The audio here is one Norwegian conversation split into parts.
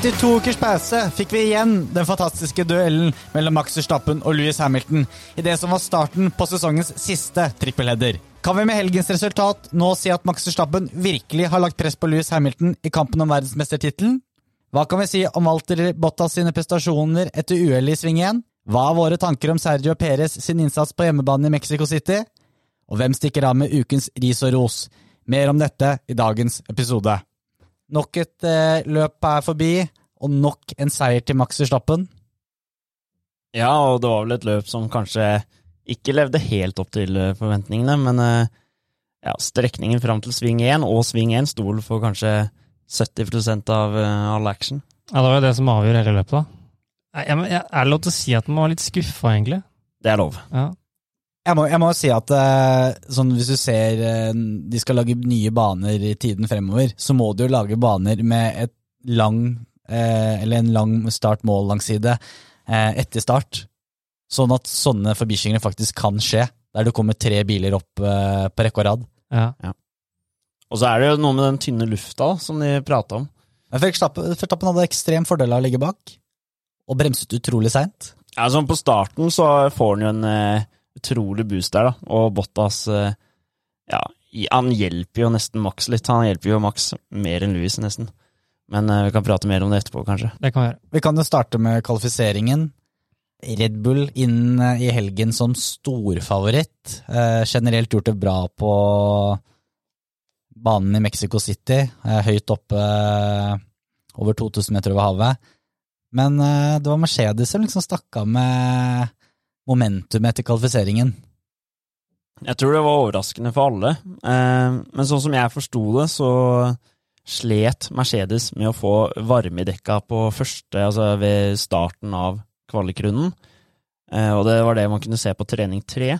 Etter to ukers pause fikk vi igjen den fantastiske duellen mellom Max Verstappen og Louis Hamilton i det som var starten på sesongens siste trippelheader. Kan vi med helgens resultat nå si at Max Verstappen virkelig har lagt press på Louis Hamilton i kampen om verdensmestertittelen? Hva kan vi si om Walter Bottas sine prestasjoner etter uhellet i sving 1? Hva er våre tanker om Sergio Perez sin innsats på hjemmebane i Mexico City? Og hvem stikker av med ukens ris og ros? Mer om dette i dagens episode. Nok et eh, løp er forbi, og nok en seier til Max Verstappen. Ja, og det var vel et løp som kanskje ikke levde helt opp til eh, forventningene, men eh, ja, strekningen fram til sving 1 og sving 1 sto vel for kanskje 70% av uh, all action. Ja, det var jo det som avgjorde hele løpet, da. Jeg, jeg, jeg, er det lov til å si at man var litt skuffa, egentlig? Det er lov. Ja. Jeg må, jeg må si at eh, sånn, hvis du ser eh, de skal lage nye baner i tiden fremover, så må du jo lage baner med et lang, eh, eller en lang start-mål-langside eh, etter start. Sånn at sånne forbikjøringer faktisk kan skje, der det kommer tre biler opp på rekke og rad. Ja. Og så er det jo noe med den tynne lufta som de prata om. Verstappen hadde ekstrem fordel av å ligge bak, og bremset utrolig seint. Ja, sånn På starten så får han jo en eh, utrolig boost der, da. Og Bottas eh, Ja, han hjelper jo nesten Max litt. Han hjelper jo Max mer enn Louis, nesten. Men eh, vi kan prate mer om det etterpå, kanskje. Det kan vi gjøre. Vi kan jo starte med kvalifiseringen. Red Bull inn eh, i helgen som storfavoritt. Eh, generelt gjort det bra på banen i Mexico City, eh, høyt oppe eh, over 2000 meter over havet. Men det var Mercedes som liksom stakk av med momentum etter kvalifiseringen. Jeg tror det var overraskende for alle. Eh, men sånn som jeg forsto det, så slet Mercedes med å få varme i dekka på første, altså ved starten av kvalikrunden. Eh, og det var det man kunne se på trening tre.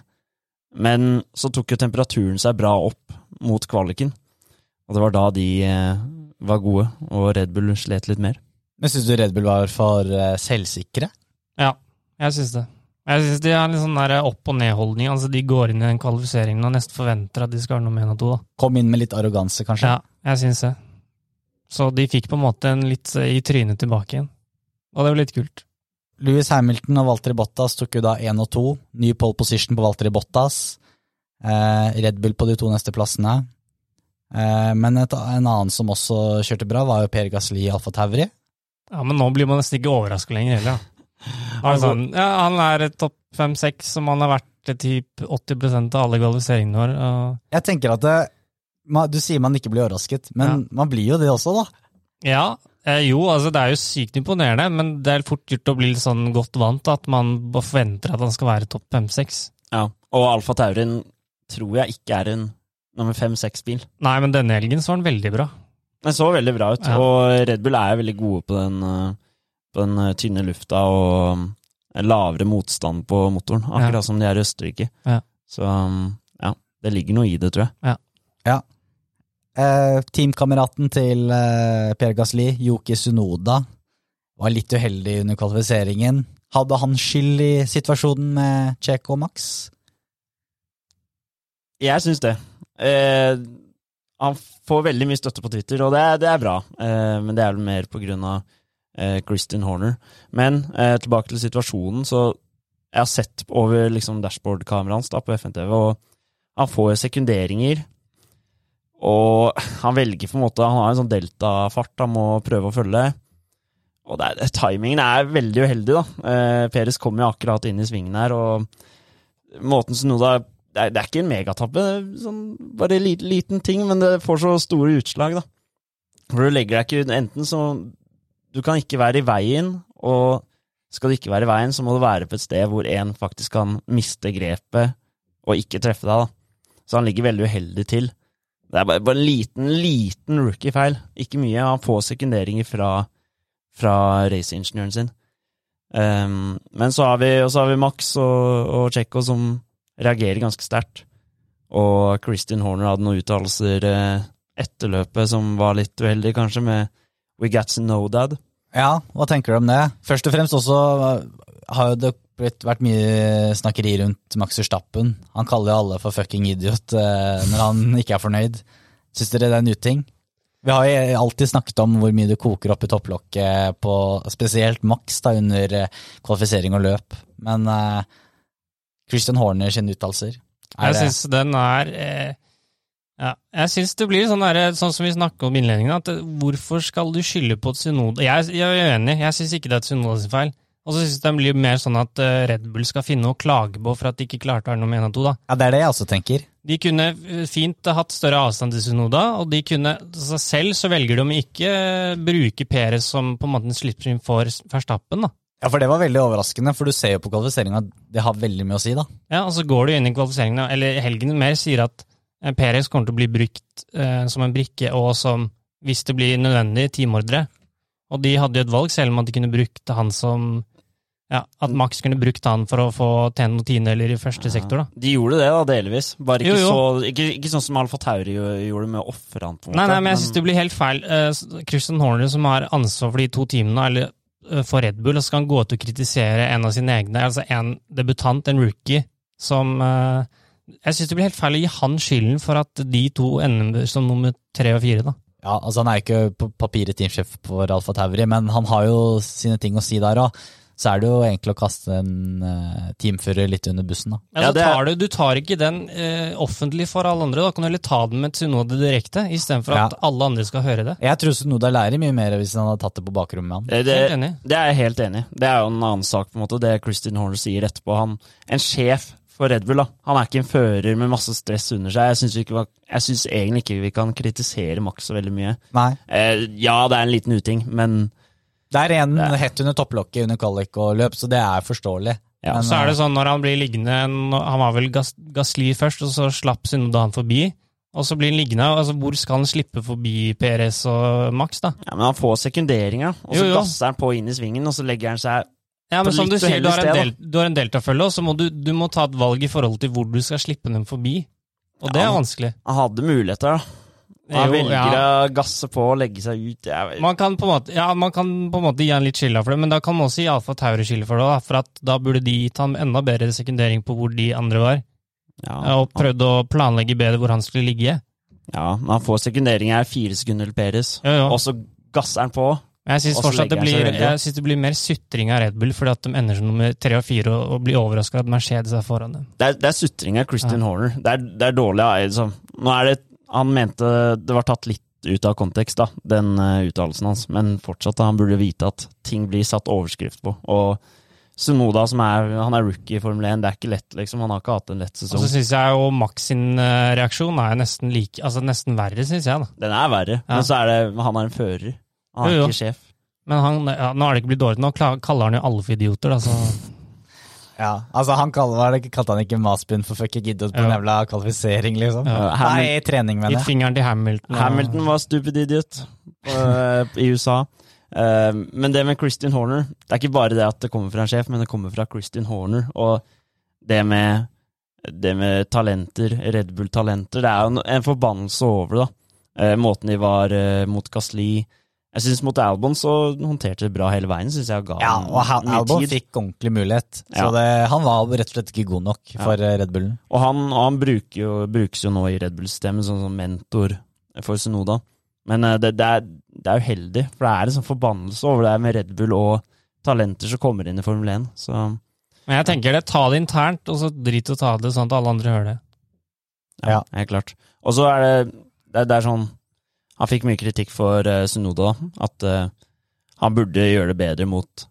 Men så tok jo temperaturen seg bra opp mot kvaliken. Og det var da de eh, var gode, og Red Bull slet litt mer. Men syns du Red Bull var for selvsikre? Ja, jeg syns det. Jeg syns de en litt sånn der opp- og nedholdning. Altså, de går inn i den kvalifiseringen og nesten forventer at de skal ha noe med en og to. Da. Kom inn med litt arroganse, kanskje? Ja, jeg syns det. Så de fikk på en måte en litt eh, i trynet tilbake igjen. Og det var litt kult. Lewis Hamilton og Valtteri Bottas tok jo da én og to. Ny pole position på Valtteri Bottas. Eh, Red Bull på de to neste plassene. Eh, men et, en annen som også kjørte bra, var jo Per Gasli i Alfa Tauri. Ja, Men nå blir man nesten ikke overraska lenger heller, da. Altså, ja, han er topp fem-seks, som han har vært typ 80% av alle kvalifiseringene våre. Og Jeg tenker at det, man, Du sier man ikke blir overrasket, men man blir jo det også, da. Ja, eh, jo, altså det er jo sykt imponerende, men det er fort gjort å bli litt sånn godt vant til at man forventer at han skal være topp fem-seks. Ja, Og Alfa Taurin tror jeg ikke er en nummer fem-seks-bil. Nei, men denne helgen så var han veldig bra. Den så veldig bra ut, Ja. og Red Bull er veldig gode på den, eh, den eh, tynne lufta og um, lavere motstand på motoren, akkurat som de er i Østerrike. Ja. Så um, ja, det ligger noe i det, tror jeg. Eh, teamkameraten til eh, Per Gasli, Yoki Sunoda, var litt uheldig under kvalifiseringen. Hadde han skyld i situasjonen med Checo og Max? Jeg syns det. Eh, han får veldig mye støtte på Twitter, og det, det er bra, eh, men det er vel mer på grunn av eh, Kristin Horner. Men eh, tilbake til situasjonen, så jeg har sett over liksom, dashboard-kameraet hans da, på FNTV, og han får sekunderinger. Og han velger på en måte Han har en sånn deltafart han må prøve å følge. Og det er, timingen er veldig uheldig, da. Eh, Peres kommer jo akkurat inn i svingen her, og måten Sunoda det er, det er ikke en megatappe, sånn, bare en liten, liten ting, men det får så store utslag, da. For du legger deg ikke enten så Du kan ikke være i veien, og skal du ikke være i veien, så må du være på et sted hvor en faktisk kan miste grepet og ikke treffe deg, da. Så han ligger veldig uheldig til. Det er bare, bare en liten, liten rookie-feil. Ikke mye. Han får sekunderinger fra, fra raceingeniøren sin. Um, men så har vi, har vi Max og, og som reagerer ganske sterkt. Og Kristin Horner hadde noen uttalelser eh, etter løpet som var litt uheldige, kanskje, med We got to know dad. Ja, hva tenker du om det? Først og fremst også eh, har jo det blitt, vært mye snakkeri rundt Max Verstappen. Han kaller jo alle for fucking idiot eh, når han ikke er fornøyd. Syns dere det er en uting? Vi har jo alltid snakket om hvor mye det koker opp i topplokket på spesielt Max da, under eh, kvalifisering og løp. Men uh, Christian Horner sine uttalelser er Jeg syns den er eh, ja, Jeg syns det blir sånn, der, sånn som vi snakket om i innledningen, at eh, hvorfor skal du skylde på Synode? Jeg, jeg er uenig, jeg syns ikke det er et sin feil. Og så syns jeg det blir mer sånn at eh, Red Bull skal finne noe å klage på for at de ikke klarte å være noe med en av to. da. Ja, det er det jeg også tenker. De kunne eh, fint hatt større avstand til Sunoda, og de kunne altså selv så velger de å ikke bruke Perez som på en måte en slipstream for Verstappen. da. Ja, for det var veldig overraskende, for du ser jo på kvalifiseringa det har veldig mye å si, da. Ja, Og så går du inn i kvalifiseringen, eller helgen mer sier at Perez kommer til å bli brukt eh, som en brikke, og som, hvis det blir nødvendig, teamordre. Og de hadde jo et valg, selv om at de kunne brukt han som ja, At Max kunne brukt han for å få tjene noen tiendedeler i første sektor. da. De gjorde det, da, delvis. Bare ikke, Jo, jo. Så, ikke, ikke sånn som Alfa Tauri gjorde med å ofre han. Nei, nei, men jeg syns det blir helt feil. Uh, Christian Horner, som har ansvar for de to teamene, eller eh, for Red Bull, og så skal han gå ut og kritisere en av sine egne, altså en debutant, en rookie, som eh, Jeg syns det blir helt feil å gi han skylden for at de to ender som nummer tre og fire, da. Ja, altså Han er jo ikke på papiret teamsjef for Alfa Tauri, men han har jo sine ting å si der òg. Så er det jo egentlig å kaste en eh, teamfører litt under bussen, da. Ja, Ja, så er- tar du, du tar ikke den eh, offentlig for alle andre, da kan du heller ta den med Tsunoda direkte, istedenfor at Ja. alle andre skal høre det. Jeg tror Tsunoda lærer mye mer hvis han hadde tatt det på bakrommet med han. Det, det, det er jeg helt enig i. Det er jo en annen sak, på en måte, det Christian Horner sier etterpå. Han, en sjef for Red Bull, da. Han er ikke en fører med masse stress under seg. Jeg syns, egentlig ikke vi kan kritisere Max så veldig mye. Nei. Eh, ja, det er en liten uting, men Det er en hett under topplokket under kvalik og løp, så det er forståelig. Ja, Men, Så er det eh, sånn når han blir liggende Han var vel Gas, Gasli først, og så slapp Sunoda han forbi. Og så blir han liggende. altså Hvor skal han slippe forbi PRS og Max, da? Ja, men han får sekunderinga, og så gasser han på inn i svingen, og så legger han seg Ja, men som du sier, du har, en del, du har en deltafølge, og så må du, du må ta et valg i forhold til hvor du skal slippe dem forbi. Og det Ja, er vanskelig. Han hadde muligheter, da. Han velger ja. å gasse på og legge seg ut. Jeg, Man kan på en måte, ja, man kan på en måte gi han litt skylda for det, men da kan man også gi Alfa Tauri skylda for det. For at da burde de gitt ham enda bedre sekundering på hvor de andre var, ja, og prøvd å planlegge bedre hvor han skulle ligge. ja, men han får sekundering her, fire sekunder til Peres, og så gasser han på. Jeg syns fortsatt det blir, jeg synes det blir mer sutring av Red Bull, fordi at de ender som nummer tre og fire og, og blir overraska at Mercedes er foran dem. Det er, det er sutring av Christian Horner. Det er, det er dårlig. av Liksom. Nå er det, han mente det var tatt litt ut av kontekst, da, den uh, uttalelsen hans, men fortsatt da, han burde vite at ting blir satt overskrift på. Og Sunoda, som er, han er rookie i Formel 1, det er ikke lett, liksom. Han har ikke hatt en lett Og sesong. så syns jeg jo Max sin eh, reaksjon er nesten like, altså nesten verre, syns jeg. da. Den er verre, Ja. men så er det Han er en fører. Han er Jo, jo. ikke sjef. Men han, ja, nå er det ikke blitt dårlig, nå kaller han jo alle for idioter, da, så Ja, altså han kalte, var det, ikke- kalte han ikke Maspin for fuck idiot på en jævla kvalifisering, liksom? Ja. Nei, trening, mener gitt jeg. fingeren til Hamilton. Hamilton var stupid idiot eh, i USA. Eh, men det med Christian Horner Det er ikke bare det at det kommer fra en sjef, men det kommer fra Christian Horner. Og det med, det med talenter, Red Bull-talenter, det er jo en- forbannelse over det. da. Eh, måten de var mot Gasli Jeg syns mot Albon så håndterte det bra hele veien. Synes jeg ga Ja, og mye Albon tid. fikk ordentlig mulighet. Så det, han var rett og slett ikke god nok for ja. Red Bullen. Og han, og han bruker jo, brukes jo nå i Red Bull-systemet som, som mentor for Sunoda. Men eh, det, det, er, det er uheldig, for det er en sånn forbannelse over det med Red Bull og talenter som kommer inn i Formel 1. Så Men jeg tenker det, ta det internt, og så drit i å ta det sånn at alle andre hører det. ja, Ja. helt klart. Og så er det, det, det er sånn Han fikk mye kritikk for uh, Sunoda, at uh, han burde gjøre det bedre mot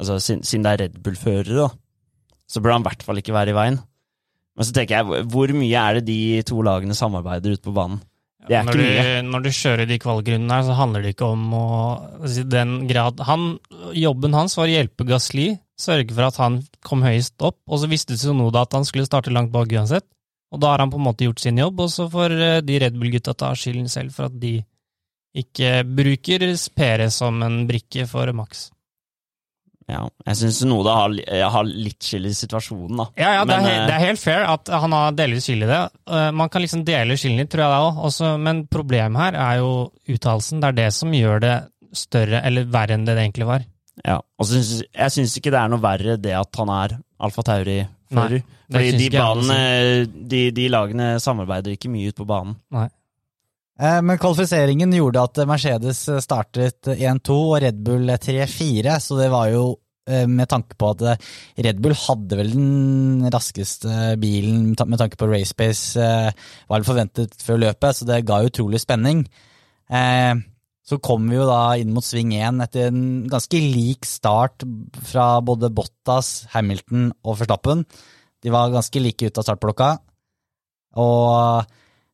Altså, siden, det er Red Bull-førere, da, så burde han i hvert fall ikke være i veien. Men så tenker jeg, hvor- mye er det de to lagene samarbeider ute på banen? Det er når, ikke du, når du kjører de kvalgrundene her, så handler det ikke om å den grad han, Jobben hans var å hjelpe Gasli, sørge for at han kom høyest opp, og så visste Sunoda at han skulle starte langt bak uansett. Og da har han på en måte gjort sin jobb, og så får eh, de Red Bull-gutta ta skylden selv for at de ikke bruker Pere som en brikke for Max. Ja, jeg syns Noda har, eh, har litt skyld i situasjonen, da. Ja, ja, det, Men, er, eh, det er helt fair at han har delvis skyld i det. Eh, Man kan liksom dele skylden litt, tror jeg det òg. Men problemet her er jo uttalelsen. Det er det som gjør det større, eller verre enn det det egentlig var. Ja, og synes, jeg syns ikke det er noe verre det at han er Alfa Tauri-fører. Fordi de, banene, de, de lagene samarbeider ikke mye ute på banen. Nei. Eh, Men kvalifiseringen gjorde at Mercedes startet 1-2 og Red Bull 3-4, så det var jo eh, med tanke på at eh, Red Bull hadde vel den raskeste bilen med tanke på race pace, var det forventet før løpet, så det ga utrolig spenning. Eh, Så kom vi jo da inn mot sving 1 etter en ganske lik start fra både Bottas, Hamilton og Forstappen. De var ganske like ut av startblokka. Og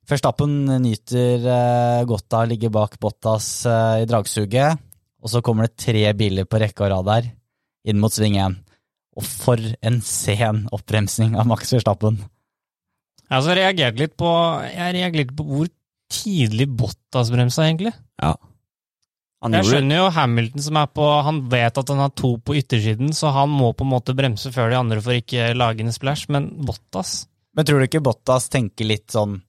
Verstappen nyter eh, godt av å ligge bak Bottas eh, i dragsuget, og så kommer det tre biler på rekke og rad der, inn mot sving én. Og for en sen oppbremsing av Max Verstappen. Jeg har reagert litt på Jeg reagerte litt på hvor tidlig Bottas bremsa, egentlig. Ja. Han Jeg skjønner jo Hamilton som er på Han vet at han har to på yttersiden, så han må på en måte bremse før de andre for ikke lage en splash, men Bottas Men tror du ikke Bottas tenker litt sånn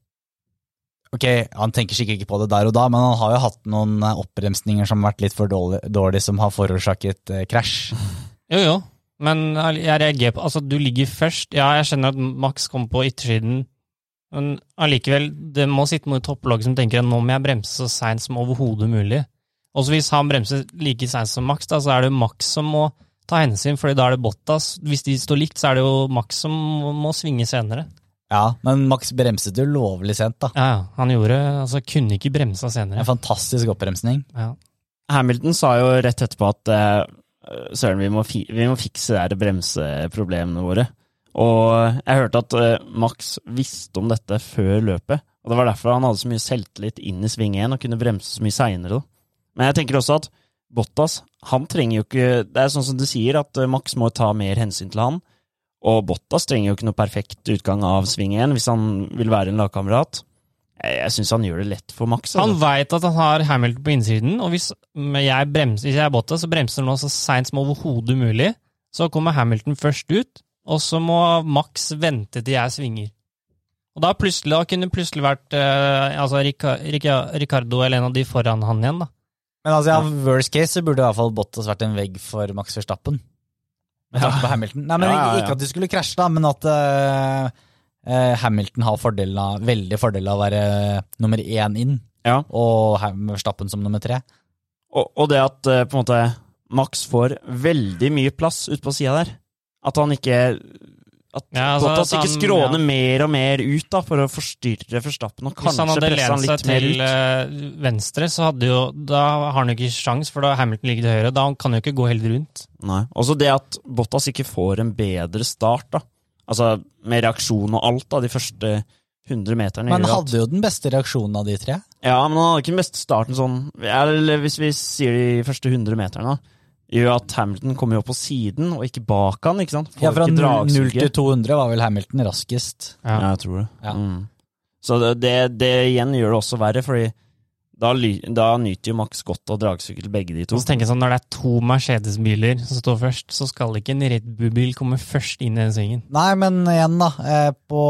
Ok, han tenker sikkert ikke på det der og da, men han har jo hatt noen eh, oppbremsninger som har vært litt for dårlige, dårlig som har forårsaket eh, krasj. Jo, jo, men jeg reagerer på Altså, du ligger først. Ja, jeg skjønner at Max kommer på yttersiden, men allikevel, det må sitte noe i topplogget som tenker at nå må jeg bremse så seint som overhodet mulig. Også hvis han bremser like seint som Max, da, så er det Max som må ta hensyn, fordi da er det Bottas. Hvis de står likt, så er det jo Max som må svinge senere. Ja, men Max bremset jo lovlig sent, da. Ja, han gjorde Altså, kunne ikke bremsa senere. En fantastisk oppbremsning. Ja. Hamilton sa jo rett etterpå at eh, Søren, vi må, fi vi må fikse de bremseproblemene våre. Og jeg hørte at eh, Max visste om dette før løpet. Og det var derfor han hadde så mye selvtillit inn i sving 1 og kunne bremse så mye seinere. Men jeg tenker også at Bottas han trenger jo ikke Det er sånn som du sier, at eh, Max må ta mer hensyn til han. Og Bottas trenger jo ikke noe perfekt utgang av sving 1 hvis han vil være en lagkamerat. Jeg, syns han gjør det lett for Max. Han Altså. veit at han har Hamilton på innsiden, og hvis jeg, bremser, hvis jeg er Bottas, så bremser han nå så seint som overhodet mulig. Så kommer Hamilton først ut, og så må Max vente til jeg svinger. Og da, plutselig, da kunne det plutselig vært eh, altså Rica, Rica, Ricardo eller en av de foran han igjen, da. Men altså, ja, worst case så burde i hvert fall Bottas vært en vegg for Max Verstappen. Med tanke på Hamilton. Nei, men. Ikke at de skulle krasje, da, men at uh, eh, Hamilton har fordelen av, veldig fordel av å være nummer én inn, Ja. og Verstappen som nummer tre. Og, og det at eh, på en måte Max får veldig mye plass ute på sida der. At han ikke At Ja, altså, Bottas ikke skråner ja. mer og mer ut da, for å forstyrre Forstappen. og Hvis han kanskje hadde Hvis han lent seg til ut. eh, venstre, så hadde jo Da har han jo ikke sjans, for da Hamilton ligger til høyre. Da kan han jo ikke gå helt rundt. Nei. Også det at Bottas ikke får en bedre start, da. Altså med reaksjon og alt, da, de første 100 meterne. Men han hadde jo den beste reaksjonen av de tre. Ja, men han hadde ikke den beste starten sånn Eller hvis vi sier de første 100 meterne, da. Gjør at Hamilton kommer jo på siden, og ikke bak han, ikke sant? Får Ja, Fra 0 til 200 var vel Hamilton raskest. Ja, jeg tror det. Ja. Mm. Så det, det, det igjen gjør det også verre, fordi da, da nyter jo Max godt av dragsykkel, begge de to. Og så tenker jeg sånn, Når det er to Mercedes-biler som står først, så skal ikke en Red Bull-bil komme først inn i den svingen. Nei, men igjen, da. eh, På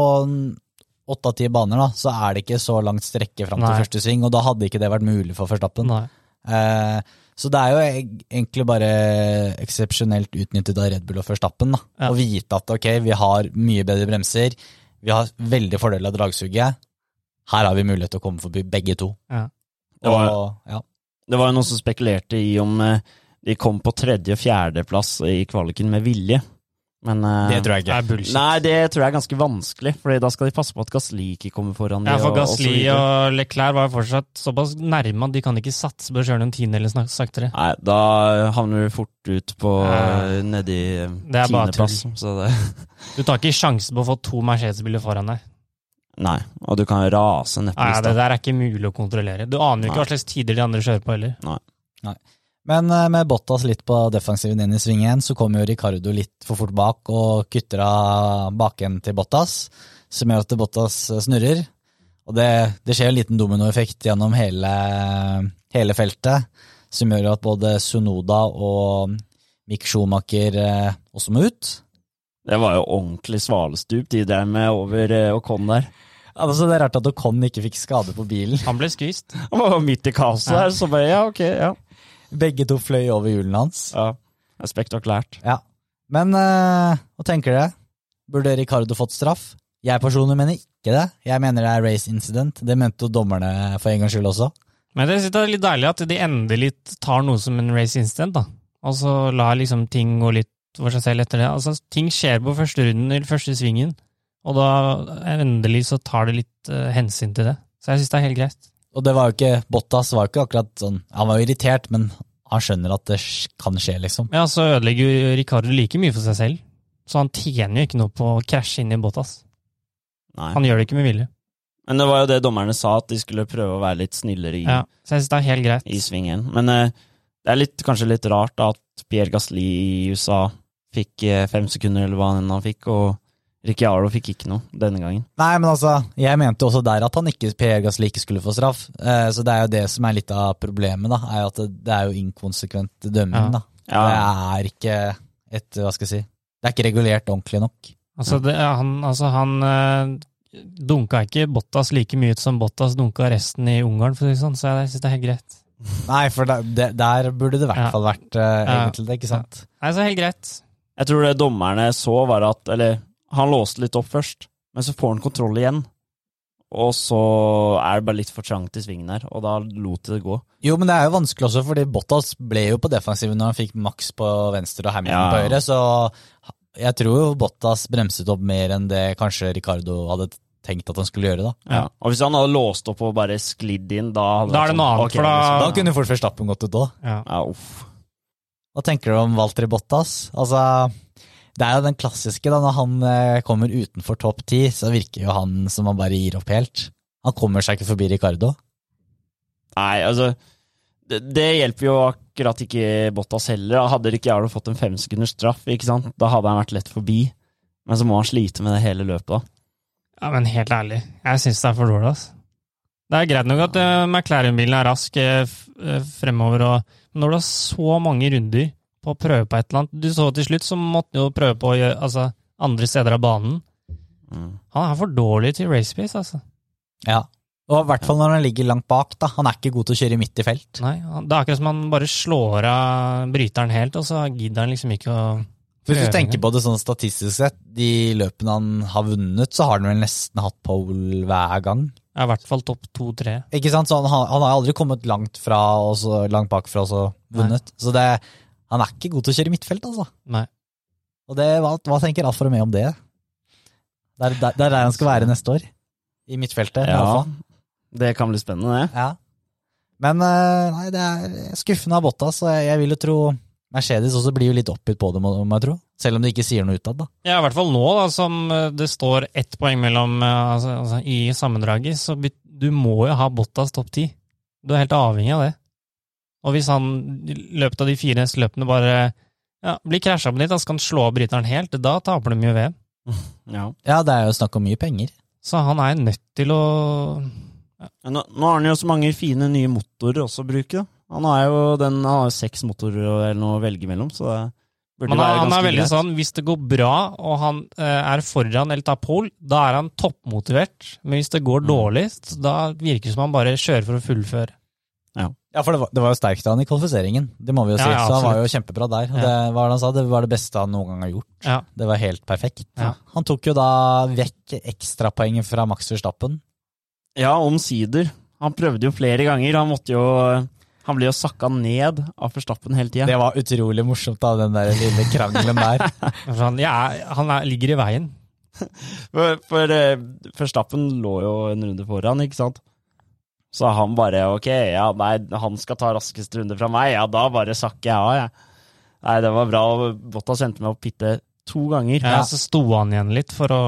åtte av ti baner da, så er det ikke så langt strekke fram til første sving, og da hadde ikke det vært mulig for Verstappen. Nei. Eh, så det er jo egentlig bare eksepsjonelt utnyttet av Red Bull og Førstappen. da. Ja. Å vite at ok, vi har mye bedre bremser, vi har veldig fordel av dragsuget. Her har vi mulighet til å komme forbi begge to. Ja. Det var- Og, ja. Det var jo noen som spekulerte i om eh, de kom på tredje- og fjerdeplass i kvaliken med vilje. Men eh, Det tror jeg Det ikke. er bullshit. Nei, det tror jeg er ganske vanskelig, Fordi da skal de passe på at Gasli ikke kommer foran Ja, for Gasli og og Leclerc var jo fortsatt såpass nærme at de kan ikke satse på å kjøre noen tiendedeler saktere. Nei, da havner du fort ut på Ja. eh, nedi eh, Det tiendeplass. Så det Du tar ikke sjansen på å få to Mercedes-biler foran deg. Nei, og du kan rase Nei, stad. Det der er ikke mulig å kontrollere. Du aner jo ikke hva slags tider de andre kjører på heller. Men eh, med Bottas litt på defensiven inn i svingen, så kommer jo Ricardo litt for fort bak og kutter av baken til Bottas, som gjør at Bottas eh, snurrer. Og det, det skjer en liten dominoeffekt gjennom hele, hele feltet, som gjør at både Sunoda og Mick Schumacher eh, også må ut. Det var jo ordentlig svalestup de drev med over Ocon der. Altså, det er rart at Ocon ikke fikk skade på bilen. Han ble skvist. Han var midt i kaoset der, så bare ja, ok, ja. Begge to fløy over hjulene hans. ja. Det er spektakulært. Ja. Men eh, hva tenker dere? Burde Ricardo fått straff? Jeg personlig mener ikke det. Jeg mener det er race incident. Det mente jo dommerne for en gangs skyld også. Men det synes er litt deilig at de endelig tar noe som en race incident, da. Og så lar liksom ting gå litt for seg selv etter det. Altså, ting skjer på første runden, eller første svingen, og da endelig så tar det litt uh, hensyn til det. Så jeg syns det er helt greit. Og det var jo ikke Bottas var jo ikke akkurat sånn Han var jo irritert, men han skjønner at det kan skje, liksom. Ja, så ødelegger jo Ricardo like mye for seg selv, så han tjener jo ikke noe på å krasje inn i Bottas. Nei. Han gjør det ikke med vilje. Men det var jo det dommerne sa, at de skulle prøve å være litt snillere i, Ja, så jeg synes det er helt greit. i svingen. Men eh, det er litt, kanskje litt rart at Pierre Gasli i USA fikk eh, fem sekunder, eller hva enn han fikk, og Ricciardo fikk ikke noe denne gangen. Nei, men altså, jeg mente også der at han ikke, Per Gasli ikke skulle få straff. Eh, så det er jo det som er litt av problemet, da. Er at det, det er jo inkonsekvent dømming, Ja. da. Ja, Det er ikke et, hva skal jeg si, det er ikke regulert ordentlig nok. Altså, det, han, altså, han øh, dunka ikke Bottas like mye ut som Bottas dunka resten i Ungarn, for å si det sånn, så jeg syns det er helt greit. Nei, for det, det, der burde det i hvert Ja. fall vært øh, Ja. egentlig det, ikke sant? Nei, så helt greit. Jeg tror det dommerne så, var at Eller, han låste litt opp først, men så får han kontroll igjen. Og så er det bare litt for trangt i svingen her, og da lot det gå. Jo, men det er jo vanskelig også, fordi Bottas ble jo på defensiven når han fikk maks på venstre og Hamilton Ja. på høyre, så jeg tror jo Bottas bremset opp mer enn det kanskje Ricardo hadde tenkt at han skulle gjøre, da. Ja. Og hvis han hadde låst opp og bare sklidd inn, da hadde Da er det noe annet, okay, for da- liksom. Da kunne fort Verstappen gått ut òg. Ja. Ja, uff. Hva tenker du om Walter Bottas? Altså, det er jo den klassiske, da, når han eh, kommer utenfor topp ti, så virker jo han som han bare gir opp helt. Han kommer seg ikke forbi Ricardo. Nei, altså det, det hjelper jo akkurat ikke Bottas heller. Hadde Ricciardo fått en femsekunders straff, ikke sant? da hadde han vært lett forbi. Men så må han slite med det hele løpet, da. ja, men helt ærlig, jeg syns det er for dårlig, altså. Det er greit nok at eh, McLaren-bilen er rask eh, fremover, og men når du har så mange runder på å prøve på et eller annet Du så til slutt, så måtte han jo prøve på å gjøre, altså, andre steder av banen. Mm. Han er for dårlig til race pace, altså. Ja. Og i hvert fall når han ligger langt bak, da. Han er ikke god til å kjøre midt i felt. Nei, Det er akkurat som han bare slår av bryteren helt, og så gidder han liksom ikke å Hvis du tenker på det sånn statistisk sett, de løpene han har vunnet, så har han vel nesten hatt pole hver gang. Ja, I hvert fall topp to-tre. Ikke sant? Så han, har- han har aldri kommet langt fra og så langt bakfra og så vunnet. Så det, han er ikke god til å kjøre midtfelt, altså. Nei. Og det, hva, hva tenker Alfa Romeo om det? Det er der, er der han skal være neste år. I midtfeltet. Ja, det kan bli spennende, det. Ja. Men eh, nei, det er skuffende av Bottas, og jeg, jeg vil jo tro Mercedes også blir jo litt oppgitt på det, må må jeg tro. Selv om de ikke sier noe utad, da. Ja, i hvert fall nå, da, som eh, det står ett poeng mellom eh, altså, altså, i sammendraget, så du må jo ha Bottas topp ti. Du er helt avhengig av det. Og hvis han i løpet av de fire neste løpene bare ja, blir krasja på nytt, da skal han slå av bryteren helt, da taper de mye VM. Ja. Ja, det er jo snakk om mye penger. Så han er nødt til å ja. Nå, nå har han jo så mange fine nye motorer også å bruke. da. Han har jo den, han har seks motorer eller noe å velge mellom, så det burde Men han, være han ganske er veldig greit. sånn, hvis det går bra, og han eh, er foran eller tar pol, da er han toppmotivert. Men hvis det går Mm. dårlig, da virker det som han bare kjører for å fullføre. Ja, for det var, det var jo sterkt av han i kvalifiseringen, det må vi jo si. ja, så han var jo kjempebra der. Ja. det, var det han sa? Det var det beste han noen gang har gjort. Ja. Det var helt perfekt. Ja. Han tok jo da vekk ekstrapoenget fra Max Verstappen. Ja, omsider. Han prøvde jo flere ganger. Han måtte jo Han ble jo sakka ned av Forstappen hele tida. Det var utrolig morsomt, da, den der lille krangelen der. Han, ja, han er, ligger i veien. For, for eh, Verstappen lå jo en runde foran, ikke sant? Så han bare ok, ja, nei, han skal ta raskest runde fra meg, ja, da bare sakker jeg av, jeg. Nei, det var bra. Bottas endte opp å pitte to ganger. Ja, Så sto han igjen litt for å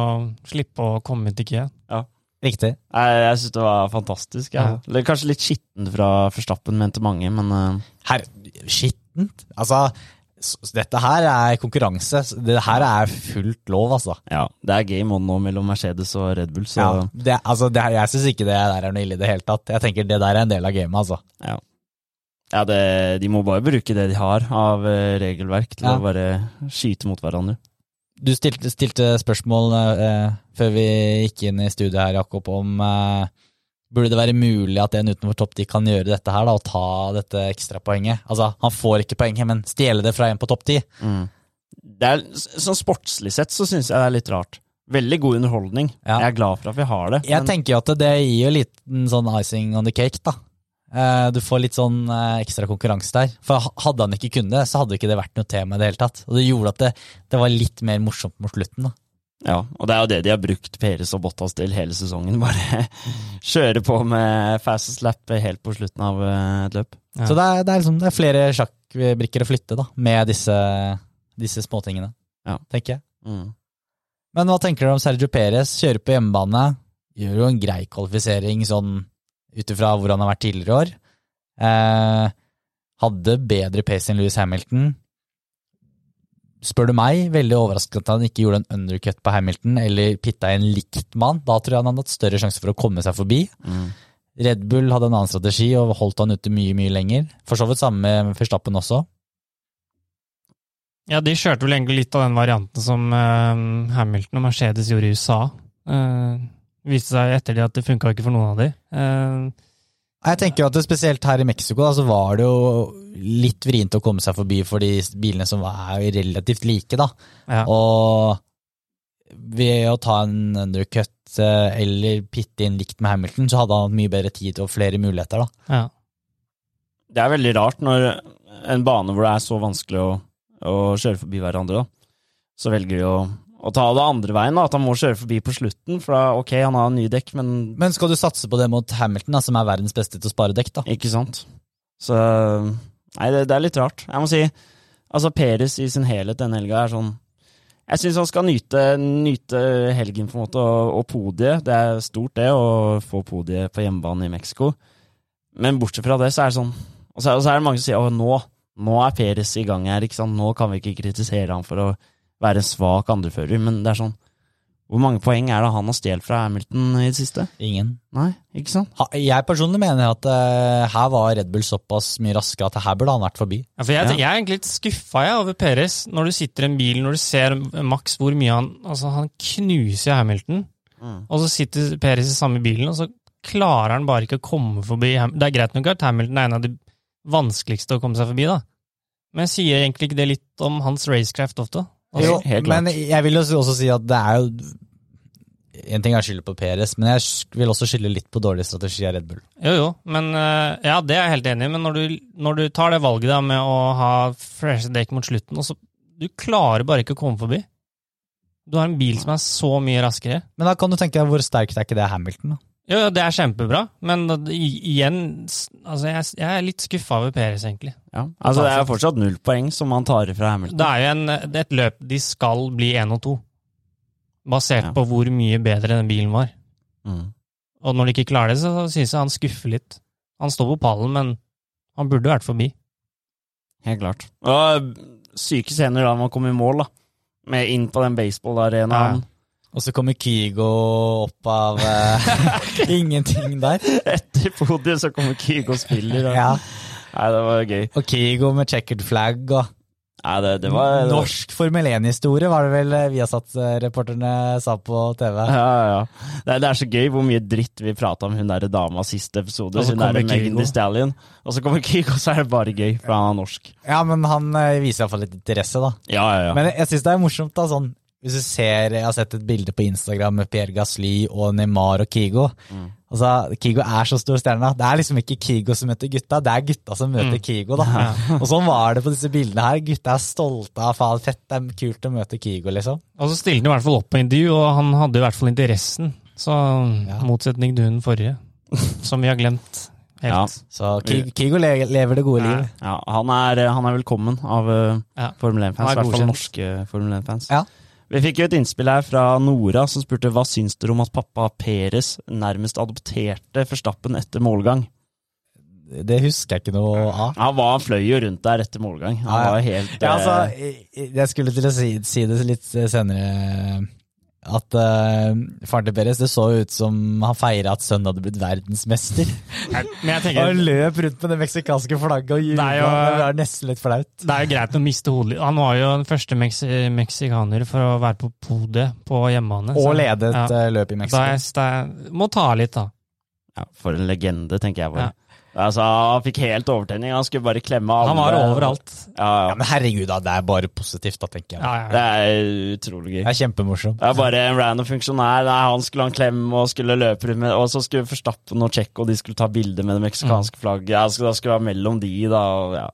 slippe å komme til kø. Riktig. Nei, jeg syns det var fantastisk. Ja. Ja. Kanskje litt skittent fra Forstappen, mente mange, men uh... Her, skittent. Altså, dette her er konkurranse. Det her er fullt lov, altså. ja, det er game on nå mellom Mercedes og Red Bull, så Ja, det, altså det, jeg syns ikke det der er noe ille i det hele tatt. Jeg tenker det der er en del av gamet, altså. Ja, ja det, de må bare bruke det de har av eh, regelverk til Ja. å bare skyte mot hverandre. Du stilte, stilte spørsmål eh, før vi gikk inn i studiet her, Jakob, om eh, burde det være mulig at en utenfor topp 10 kan gjøre dette her, da, og ta dette ekstrapoenget? Altså, han får ikke poenget, men stjele det fra en på topp 10? Mm. Det er, sånn sportslig sett så syns jeg det er litt rart. veldig god underholdning. Ja. Jeg er glad for at vi har det. Jeg men- tenker jo at det gir jo liten sånn icing on the cake, da. Eh, Du får litt sånn eh, ekstra konkurranse der. For hadde han ikke kunnet det, så hadde ikke det vært noe tema i det hele tatt. Og det gjorde at det, det var litt mer morsomt mot slutten, da. Ja, og det er jo det de har brukt Peres og Bottas til hele sesongen. Bare kjøre på med fast slap helt på slutten av eh, et løp. Ja. Så det er, det, er liksom, det er flere sjakkbrikker å flytte, da, med disse, disse småtingene, Ja. tenker jeg. Mm. Men hva tenker dere om Sergio Perez? Kjører på hjemmebane. Gjør jo en grei kvalifisering sånn ut ifra hvor han har vært tidligere år. Eh, hadde bedre pace enn Louis Hamilton. Spør du meg, veldig overrasket at han ikke gjorde en undercut på Hamilton eller pitta inn likt mann. Da tror jeg han hadde hatt større sjanse for å komme seg forbi. Mm. Red Bull hadde en annen strategi og holdt han ute mye, mye lenger. For så vidt samme med Verstappen også. Ja, de kjørte vel egentlig litt av den varianten som uh, Hamilton og Mercedes gjorde i USA. Uh, viste seg etter det at det funka ikke for noen av de. Eh, Jeg tenker at det spesielt her i Mexico da, så var det jo litt vrient å komme seg forbi for de bilene som er relativt like, da. ja. Og ved å ta en undercut eh, eller pitte inn likt med Hamilton, så hadde han hatt mye bedre tid og flere muligheter, da. ja. Det er veldig rart når en bane hvor det er så vanskelig å, å kjøre forbi hverandre, da, så velger de å, å ta det andre veien, da, at han må kjøre forbi på slutten. For da, ok, han har nye dekk, men Men skal du satse på det mot Hamilton, da, som er verdens beste til å spare dekk, da? Ikke sant? Så Nei, det, det er litt rart. Jeg må si Altså, Peres i sin helhet denne helga er sånn Jeg syns han skal nyte, nyte helgen, på en måte, og, og podiet. Det er stort, det, å få podiet på hjemmebane i Mexico. Men bortsett fra det, så er det sånn Og så, og så er det mange som sier å, nå, nå er Peres i gang her, ikke sant. Nå kan vi ikke kritisere ham for å være en svak andrefører, men det er sånn Hvor mange poeng er det han har stjålet fra Hamilton i det siste? Ingen. Nei, ikke sant? Ha, jeg personlig mener at uh, her var Red Bull såpass mye raskere at her burde han vært forbi. Ja, for jeg, Ja. jeg er egentlig litt skuffa over Peres. Når du sitter i en bil, når du ser Max hvor mye han Altså, han knuser Hamilton, Mm. og så sitter Peres i samme bilen, og så klarer han bare ikke å komme forbi Det er greit nok at Hamilton er en av de vanskeligste å komme seg forbi, da. Men jeg sier egentlig ikke det litt om hans racecraft ofte? Altså, Jo, helt klart. men jeg vil jo også si at det er jo En ting er skylde på Peres, men jeg vil også skylde litt på dårlig strategi av Red Bull. Jo, jo, men eh, ja, det er jeg helt enig i. Men når du, når du tar det valget da med å ha fresh dekk mot slutten, og så Du klarer bare ikke å komme forbi. Du har en bil som er så mye raskere. Men da kan du tenke deg hvor sterkt er ikke det Hamilton, da? Jo, det er kjempebra, men igjen Altså, jeg, jeg er litt skuffa over Peres, egentlig. Ja, altså Det er fortsatt null poeng som han tar ifra Hamilton. Det er jo en, det et løp de skal bli én og to. Basert Ja. på hvor mye bedre den bilen var. Mm. Og når de ikke klarer det, så syns jeg han skuffer litt. Han står på pallen, men han burde vært forbi. Helt klart. Og syke scener da man kom i mål, da. Med inn på den baseballarenaen. Og så kommer Kygo opp av uh, ingenting der. Etter podiet så kommer Kygo og spiller. Og... Ja. Nei, det var gøy. Og Kygo med checkered flag og Nei, det, det var det var- Norsk Formel 1-historie, var det vel eh, Viasat-reporterne sa på TV. Ja, ja. Det, det er så gøy hvor mye dritt vi prata om hun der dama siste episode. Hun der kommer Megan. Thee Stallion. Og så kommer Kygo, så er det bare gøy, for han er norsk. Ja, men han eh, viser iallfall litt interesse, da. Ja, ja, ja. Men jeg syns det er morsomt, da, sånn hvis du ser, Jeg har sett et bilde på Instagram med Pierre Gasly og Neymar og Kigo. Mm. Altså, Kigo er så stor stjerne. Det er liksom ikke Kigo som møter gutta, det er gutta som møter Mm. Kigo. da. Og sånn var det på disse bildene her. Gutta er stolte av faen fett, det er kult å møte Kigo, liksom. Og så stilte han i hvert fall opp på intervju, og han hadde i hvert fall interessen. Så Ja. motsetning til hun forrige, som vi har glemt helt. Ja. Så Kigo, lever det gode Ja. livet. ja han, er, han er velkommen av uh, Ja. Formel 1-fans. Han I er hvert fall norske Formel 1-fans. Ja. Vi fikk jo et innspill her fra Nora, som spurte hva syns dere om at pappa Peres nærmest adopterte Forstappen etter målgang. Det husker jeg ikke noe av. Han, var, fløy jo rundt der etter målgang. Han var helt Ja, altså, eh, jeg skulle til å si, si det litt senere at uh, faren til Perez, det så ut som han feira at sønnen hadde blitt verdensmester. Men jeg tenker, han løp rundt med det meksikanske flagget og jubla. Det Det er nesten litt flaut. det er jo greit å miste hodet. Han var jo den første meks meksikaner for å være på podiet på hjemmebane. Og så- lede et ja. eh, løp i Da Mexico. er det må ta litt, da. ja, For en legende, tenker jeg bare. Ja. Altså, han fikk helt overtenning. Han skulle bare klemme alle. Han var overalt. Ja, Ja, ja. men herregud, da, det er bare positivt, da, tenker jeg. Ja, ja, Det er utrolig gøy. Det er kjempemorsomt. Det er bare en random funksjonær. Nei, han skulle ha en klem og skulle løpe med Og så skulle Forstappen og Tsjekko de skulle ta bilde med det meksikanske Mm. flagget. Ja, så da skulle det være mellom de, da. Og, ja.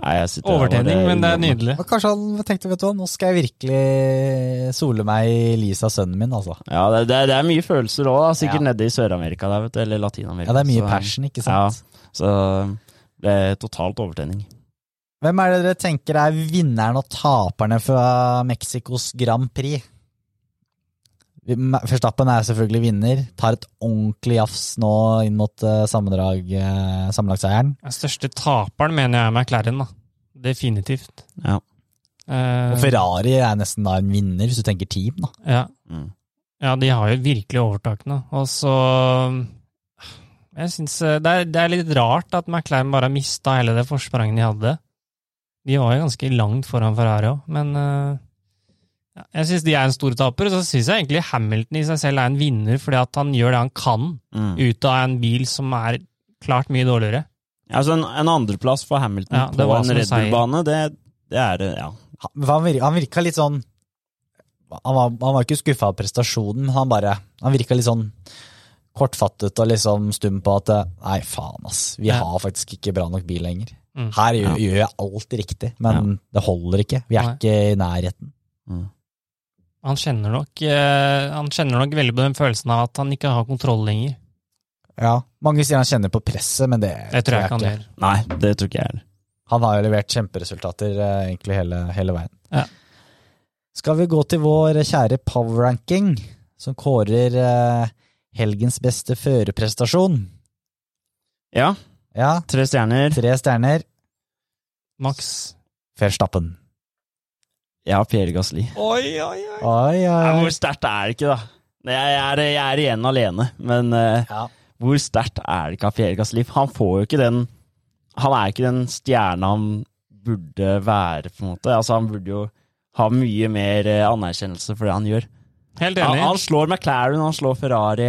Nei, Overtenning, men det er nydelig. Og kanskje han tenkte, vet du hva, nå skal jeg virkelig sole meg i Lisa, sønnen min, altså. Ja, det, det, er- det er mye følelser òg, sikkert Ja. nede i Sør-Amerika der, vet du. Eller Latin-Amerika. Ja, det er mye så, passion, ikke sant? Så det er totalt overtenning. Hvem er det dere tenker er vinneren og taperne fra Mexicos Grand Prix? Verstappen er selvfølgelig vinner. Tar et ordentlig jafs nå inn mot uh, sammendrag, eh, sammenlagtseieren. Den største taperen mener jeg er McLaren, da. Definitivt. Ja. Eh, Og Ferrari er nesten da en vinner, hvis du tenker team. da. ja. Mm. ja, de har jo virkelig overtakene. Og så Jeg syns det, er- det er litt rart at McLaren bare har mista hele det forspranget de hadde. De var jo ganske langt foran Ferrari òg, men eh, jeg syns de er en stor taper. Og så syns jeg egentlig Hamilton i seg selv er en vinner, fordi at han gjør det han kan Mm. ut av en bil som er klart mye dårligere. Ja, altså en, en andreplass for Hamilton Ja, på en Red. Bull-bane, det, det er det, ja. Han, han virka, han virka litt sånn Han var, han var ikke skuffa av prestasjonen, men han bare Han virka litt sånn kortfattet og liksom stum på at Nei, faen, ass. Vi Ja. har faktisk ikke bra nok bil lenger. Mm. Her gjør, Ja. gjør jeg alt riktig, men det holder ikke. Vi er Nei. ikke i nærheten. Mm. Han kjenner nok eh, Han kjenner nok veldig på den følelsen av at han ikke har kontroll lenger. Ja, Mange sier han kjenner på presset, men det, Det tror jeg ikke han gjør. Nei, det tror ikke jeg heller. Han har jo levert kjemperesultater eh, egentlig hele, hele veien. Ja. Skal vi gå til vår kjære power ranking, som kårer eh, helgens beste førerprestasjon? Ja, Ja, tre stjerner. tre stjerner. Max. Verstappen. Ja, Pierre Gasli. Oi, oi, oi. Oi, Ja, oi, hvor sterkt er det ikke, da? Jeg er, jeg er igjen alene, men uh, Ja. hvor sterkt er det ikke av Pierre Gasli? Han får jo ikke den Han er ikke den stjerna han burde være, på en måte. Altså, han burde jo ha mye mer eh, anerkjennelse for det han gjør. Helt Han, enig. han slår McLaren, han slår Ferrari.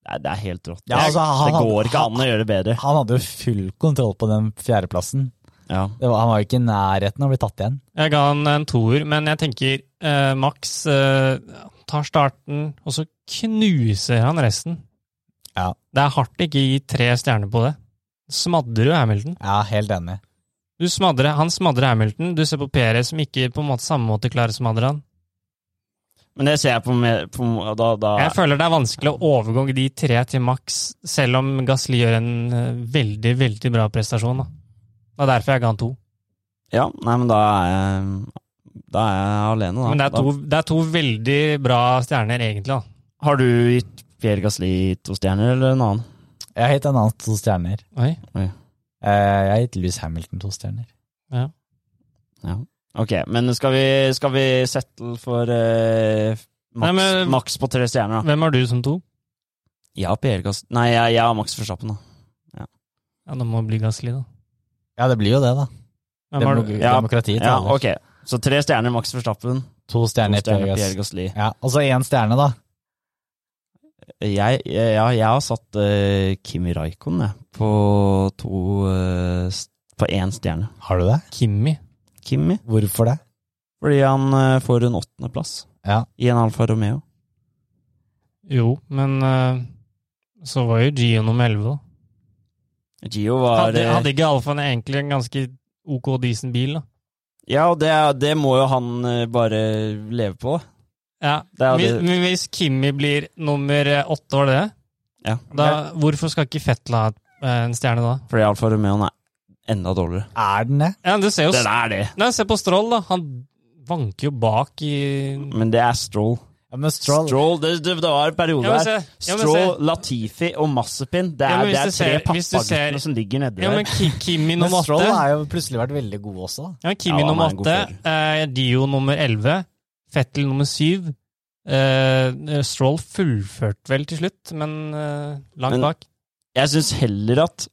Det er, det er helt rått. Ja, altså, han- det går ikke han- an å gjøre det bedre. Han hadde jo full kontroll på den fjerdeplassen. Ja. Det var, han var jo ikke i nærheten av å bli tatt igjen. Jeg ga han en toer, men jeg tenker eh, Max eh, tar starten, og så knuser han resten. Ja. Det er hardt ikke gi tre stjerner på det. Smadrer du Hamilton? Ja, helt enig. Du smadrer, han smadrer Hamilton. Du ser på Perez som ikke på en måte samme måte klarer å smadre han. Men det ser jeg på, med, på da, da Jeg føler det er vanskelig å overgå de tre til Max, selv om Gasli gjør en eh, veldig, veldig bra prestasjon. Da. Det er derfor jeg ga han to. Ja, nei, men da er jeg, da er jeg alene, da. Men det er, to, det er to veldig bra stjerner, egentlig. da. Har du gitt Pierre Gasli to stjerner, eller en annen? Jeg har gitt en annen to stjerner. Oi. Oi. Jeg har gitt Louis Hamilton to stjerner. Ja. ja. Ok, men skal vi, skal vi settle for eh, maks, på tre stjerner, da? Hvem har du som to? Ja, Pierre Gasli Nei, jeg, jeg har Max Verstappen, da. Ja, Det må bli Gasli, da. Ja, det blir jo det, da. Hvem har du? Demo Ja, Demokratiet Ja, ok. Så tre stjerner Max Verstappen, To to stjerner, stjerner Pierre Pierre Gasli. Ja, og så én stjerne, da. Jeg, ja, jeg har satt uh, Kimi Raikon jeg, på to uh, På én stjerne. Har du det? Kimi. Kimi. Hvorfor det? Fordi han uh, får en åttendeplass Ja. i en Alfa Romeo. Jo, men eh, så var jo Gio nummer 11, da. Gio var Hadde, eh, hadde ikke Alfaen egentlig en ganske OK decent bil, da? Ja, og det, det må jo han eh, bare leve på. Ja, Det hvis, men hvis Kimmi blir nummer eh, åtte, var det det? Ja. Da, hvorfor skal ikke Fettel ha en stjerne da? Fordi Alfa Romeoen er enda dårligere. Er den det? Ja, du ser jo Den er det, Nei, Se på Stroll, da. Han vanker jo bak i men det er Stroll. Ja, men Stroll, Stroll, det, det, det var en periode Ja, der. men Stroll. Latifi og Massepin. Det er, ja, det er tre pappaguttene som ligger nedi Ja, men der. Kimi men nummer Stroll har jo plutselig vært veldig god også, Ja, Ja, Kimi Ja, nummer er åtte. Eh, Dio nummer elleve. Fettel nummer syv. Eh, Stroll fullførte vel til slutt, men eh, langt Men- bak. Jeg syns heller at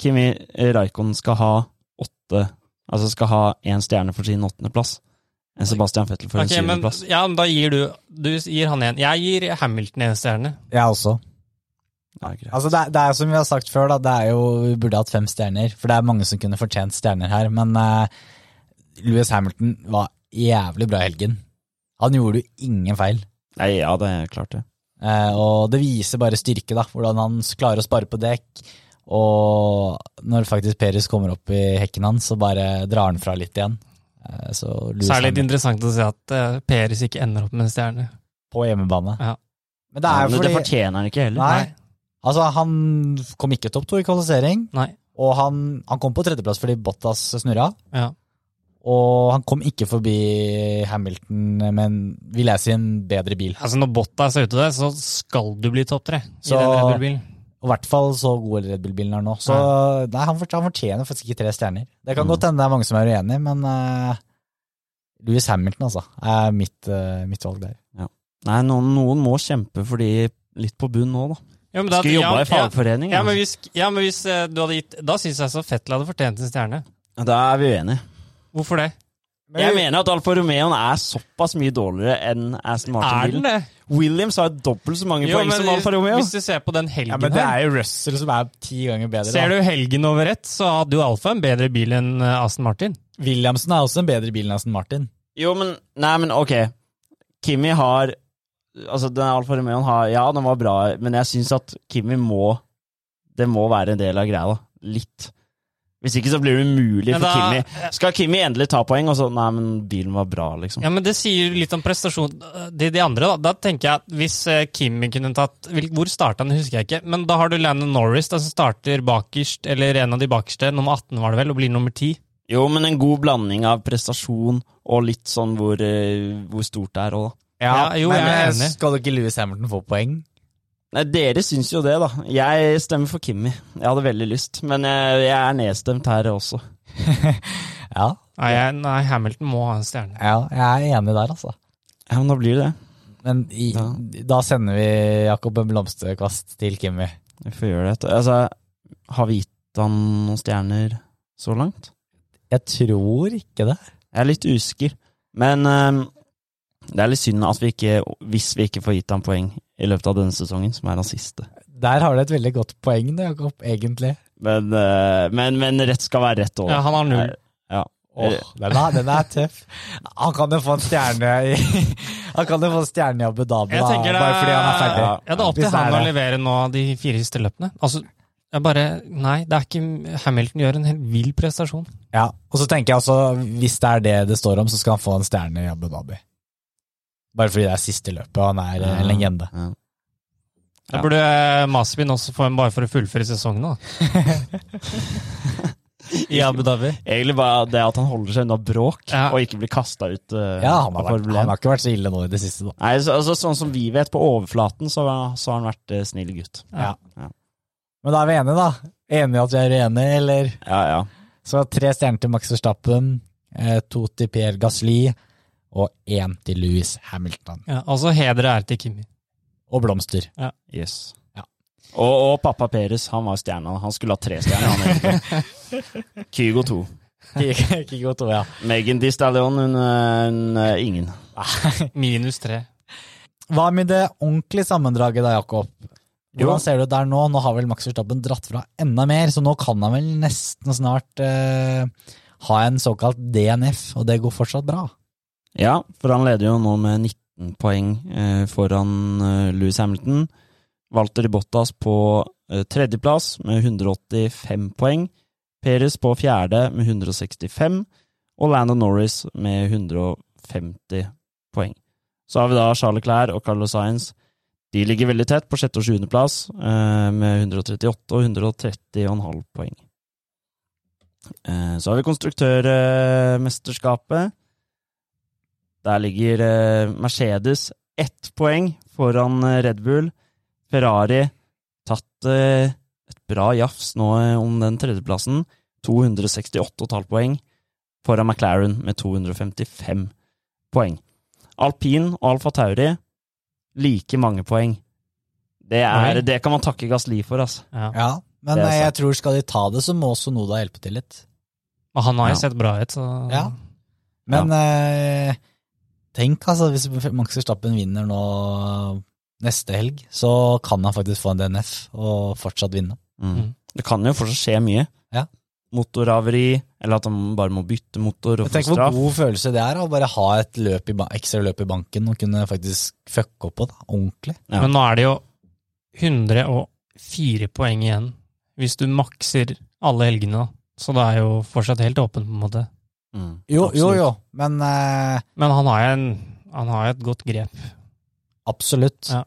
Kimi Raikon skal ha åtte Altså skal ha én stjerne for sin åttendeplass, enn Sebastian Fettel for okay, en men, syvendeplass. ja, men da gir du Du gir han én. Jeg gir Hamilton en stjerne. Jeg også. Ja, greit. Altså det, er- det er som vi har sagt før, da, det er jo, vi burde hatt fem stjerner. For det er mange som kunne fortjent stjerner her. Men uh, Louis Hamilton var jævlig bra i helgen. Han gjorde jo ingen feil. Nei, ja, det er klart det. Uh, og det viser bare styrke, da. Hvordan han klarer å spare på dekk. Og når faktisk Peres kommer opp i hekken hans, så bare drar han fra litt igjen. Eh, så Så er det litt interessant å se at Peris Peres ikke ender opp med en stjerne. på hjemmebane. Ja. Men det Ja, er men fordi... det fortjener han ikke heller. Nei. Altså, han kom ikke topp to i kvalifisering. Nei. Og han, han kom på tredjeplass fordi Bottas snurra. Ja. Og han kom ikke forbi Hamilton men en, vil jeg si, en bedre bil. Altså Når Bottas er ute der, så skal du bli topp tre i den Red Bull-bilen. Og i hvert fall så god Red Bull-bilen er nå. Så nei, han, fort- han fortjener faktisk ikke tre stjerner. Det kan Mm. godt hende det er mange som er uenig, men uh, Louis Hamilton altså, er mitt, uh, mitt valg der. Nei, noen, noen må kjempe for de litt på bunn nå, da. Ja, men da- Skulle jobba ja, i fagforening. Ja, altså. men hvis, ja, men hvis uh, du hadde gitt Da syns jeg så Fettel hadde fortjent en stjerne. Da er vi uenige. Hvorfor det? Jeg mener at Alfa Romeoen er såpass mye dårligere enn Aston Martin. Er den det? Williams har dobbelt så mange poeng som Alfa Romeo. hvis du ser på den helgen Ja, men det er jo Russell som er ti ganger bedre. Ser da. du helgen over ett, så hadde jo Alfa en bedre bil enn eh, Aston Martin. Williamsen er også en bedre bil enn Aston Martin. Jo, men Nei, men ok. Kimi har Altså, den Alfa Romeoen har Ja, den var bra, men jeg syns at Kimi må Det må være en del av greia, da. Litt. Hvis ikke så blir det umulig for da- Kimi. Skal Kimi endelig ta poeng, og så Nei, men bilen var bra, liksom. Ja, men Det sier litt om prestasjon. De, de andre, da. Da tenker jeg at hvis eh, Kimi kunne tatt Hvor starta han, husker jeg ikke. Men da har du Landon Norris, da, som starter bakerst, eller en av de bakerste, nummer 18 var det vel, og blir nummer 10. Jo, men en god blanding av prestasjon og litt sånn hvor, eh, hvor stort det er òg, da. Ja, jo, men jeg er eh, enig. skal ikke Louis Hamilton få poeng? Nei, dere syns jo det, da. Jeg stemmer for Kimmi. Jeg hadde veldig lyst, men jeg, jeg er nedstemt her også. Ja, Nei, jeg, nei, Hamilton må ha en stjerne. ja jeg er enig der, altså. Ja, men da blir det. Men i, Ja. da sender vi Jakob en blomsterkvast til Kimmy. Vi får gjøre det. Altså, har vi gitt han noen stjerner så langt? Jeg tror ikke det. Jeg er litt usikker. Men um, det er litt synd at vi ikke, hvis vi ikke får gitt han poeng i løpet av denne sesongen, som er hans siste. Der har du et veldig godt poeng, da, Jakob, egentlig. Men, eh, men, men rett skal være rett òg. Ja, han har null. Ja. Oh, den, er, den er tøff. Han kan jo få en stjerne i Han kan jo få en stjerne i Abu Dhabi, da, det, bare fordi han er ferdig. Ja, det er opp til han å levere nå de fire siste løpene. Altså, jeg bare Nei, det er ikke Hamilton gjør en helt vill prestasjon. Ja, og så tenker jeg altså, hvis det er det det står om, så skal han få en stjerne i Abu Dhabi. Bare fordi det er siste løpet, og han er eh, en legende. Ja. Da burde eh, også få en bare for å fullføre sesongen, da. I Abu Dhabi. Egentlig bare det at han holder seg unna bråk, Ja. og ikke blir kasta ut. Uh, Ja, han har, vært, Formel 1. han har ikke vært så ille nå i det siste, da. Nei, så, altså, sånn som vi vet, på overflaten, så, så har han vært uh, snill gutt. Ja. Ja. Men da er vi enige, da. Enige at vi er uenige, eller? Ja, ja. Så tre stjerner til Max Verstappen, eh, to til Pierre Gasly, og én til Louis Hamilton. Ja, altså heder og ære til Kimi. Og blomster. Yes. Ja. Og, og pappa Peres, han var stjerna. Han skulle ha tre stjerner, han egentlig. Kygo 2. Kygo 2, ja. Megan Di Stallion, hun, hun eh, ingen. Minus tre. Hva med det ordentlige sammendraget da, Jakob? Hvordan ser du det der nå? Nå har vel Max Verstappen dratt fra enda mer, så nå kan han vel nesten snart eh, ha en såkalt DNF, og det går fortsatt bra. Ja, for han leder jo nå med 19 poeng eh, foran eh, Louis Hamilton. Walter Bottas på eh, tredjeplass med 185 poeng. Perez på fjerde med 165, og Landon Norris med 150 poeng. Så har vi da Charles Clair og Carlos Sainz. De ligger veldig tett, på sjette og sjuendeplass, eh, med 138 og 130,5 poeng. Eh, så har vi konstruktørmesterskapet. Der ligger eh, Mercedes ett poeng foran eh, Red Bull. Ferrari tatt eh, et bra jafs nå eh, om den tredjeplassen. 268,5 poeng foran McLaren med 255 poeng. Alpin og Alfa Tauri like mange poeng. Det, er, det kan man takke Gasli for, altså. Ja. Ja, men jeg tror skal de ta det, så må også Noda hjelpe til litt. Og han har jo Ja. sett bra ut, så Ja. Men eh, tenk altså, hvis Max Verstappen vinner nå neste helg, så kan han faktisk få en DNF og fortsatt vinne. Mm. Mm. Det kan jo fortsatt skje mye. Ja. Motorhaveri, eller at han bare må bytte motor og få Tenk hvor god følelse det er å bare ha et løp i, ekstra løp i banken og kunne faktisk fucke opp på det ordentlig. Ja. Men nå er det jo 104 poeng igjen, hvis du makser alle helgene. Så det er jo fortsatt helt åpent, på en måte. Mm, Jo, jo, jo, men uh, Men han har en, han har et godt grep. absolutt. Ja.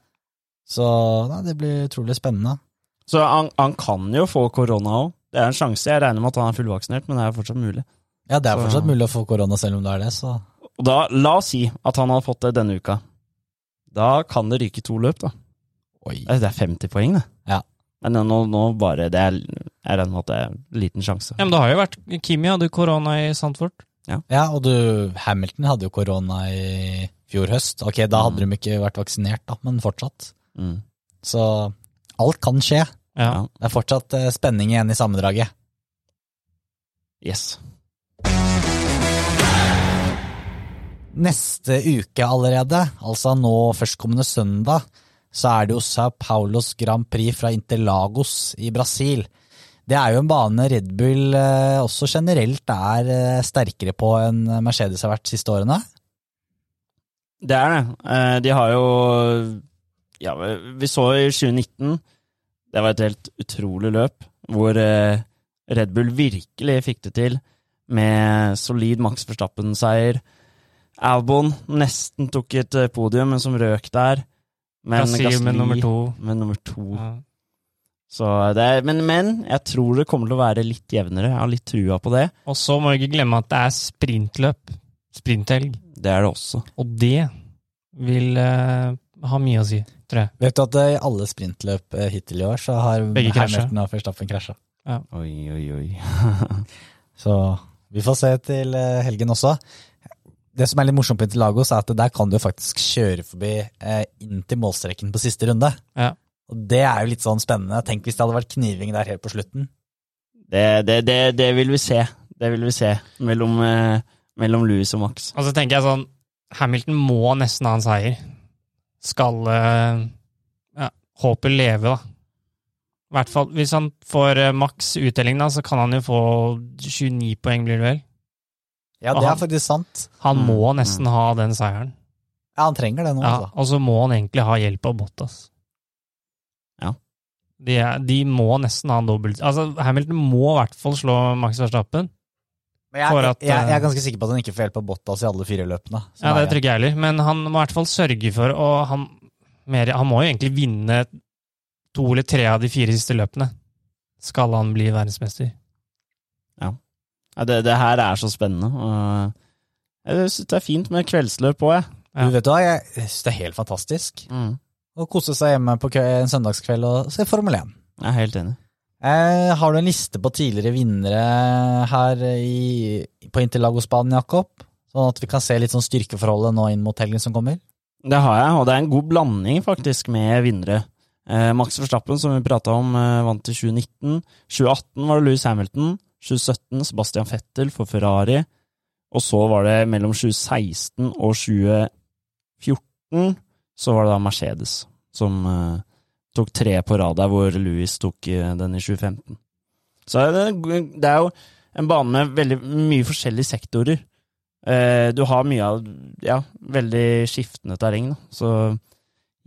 Så nei, det blir utrolig spennende. Så han, han kan jo få korona òg. Det er en sjanse. Jeg regner med at han er fullvaksinert, men det er fortsatt mulig. Ja, det er Så- fortsatt mulig å få korona selv om det er det, så Og da, la oss si at han har fått det denne uka. Da kan det ryke to løp, da. Oi. Det er 50 poeng, det. Ja. Men nå, nå bare det er, Med det en en liten sjanse. Ja, men det har jo vært Kimi hadde korona i Sandfort. Ja, og du, Hamilton hadde jo korona i fjor høst. Ok, da hadde de ikke vært vaksinert, da, men fortsatt. Mm. Så alt kan skje. Ja. Ja. Det er fortsatt eh, spenning igjen i sammendraget. Yes. Neste uke allerede, altså nå førstkommende søndag, så er det jo Sao Paulos Grand Prix fra Interlagos i Brasil. Det er jo en bane Red Bull eh, også generelt er eh, sterkere på enn Mercedes har vært de siste årene. Det er det. Eh, De har jo Ja, vi så i 2019 Det var et helt utrolig løp, hvor Red Bull virkelig fikk det til med solid Max Verstappen-seier. Albon nesten tok et podium, men som røk der. Men Brasil med nummer to. med nummer to. Ja. Så det er, men, men jeg tror det kommer til å være litt jevnere. Jeg har litt trua på det. Og så må vi ikke glemme at det er sprintløp. Sprinthelg. Det er det også. Og det vil uh, ha mye å si, tror jeg. Vet du at i alle sprintløp eh, hittil i år så har. Hamilton og Verstappen krasja. Oi, oi, oi. Så vi får se til eh, helgen også. Det som er litt morsomt på Interlagos, er at der kan du faktisk kjøre forbi eh, inn til målstreken på siste runde. Ja. Og det er jo litt sånn spennende. Tenk hvis det hadde vært kniving der helt på slutten. Det, det, det, det vil vi se. Det vil vi se mellom, eh, mellom Louis og Max. Og så tenker jeg sånn Hamilton må nesten ha en seier. Skal eh, ja, håpet leve, da. I hvert fall hvis han får eh, maks uttelling, da, så kan han jo få 29 poeng, blir det vel. Ja, det det er faktisk sant. Han Mm, må nesten ha den seieren. Ja, han trenger det nå, Ja, altså. og så må han egentlig ha hjelp av Bottas. De, er, de må nesten ha en dobbelt Altså, Hamilton må i hvert fall slå Max Verstappen. Men jeg, For jeg, at, jeg, eh, er ganske sikker på at han ikke får hjelp av Bottas i alle fire løpene. Ja, det tror ikke jeg heller, men han må i hvert fall sørge for å han, mer, han må jo egentlig vinne to eller tre av de fire siste løpene. Skal han bli verdensmester. Ja, det, det her er så spennende. Jeg syns det er fint med kveldsløp òg, jeg. Ja. Du vet hva, jeg synes det er helt fantastisk Mm. Å kose seg hjemme på en søndagskveld og se Formel 1. Jeg er helt enig. Eh, har du en liste på tidligere vinnere her i, på Interlagosbanen, Jakob? Sånn at vi kan se litt sånn styrkeforholdet nå inn mot helgen som kommer? Det har jeg, og det er en god blanding faktisk med vinnere. Eh, Max Verstappen, som vi prata om, eh, vant i 2019. 2018 var det Louis Hamilton. 2017 Sebastian Fettel for Ferrari. Og så var det mellom 2016 og 2014 så var det da Mercedes som eh, tok tre på rad der, hvor Louis tok eh, den i 2015. Så det, det er jo en bane med veldig mye forskjellige sektorer. Eh, du har mye av ja, veldig skiftende terreng, da. så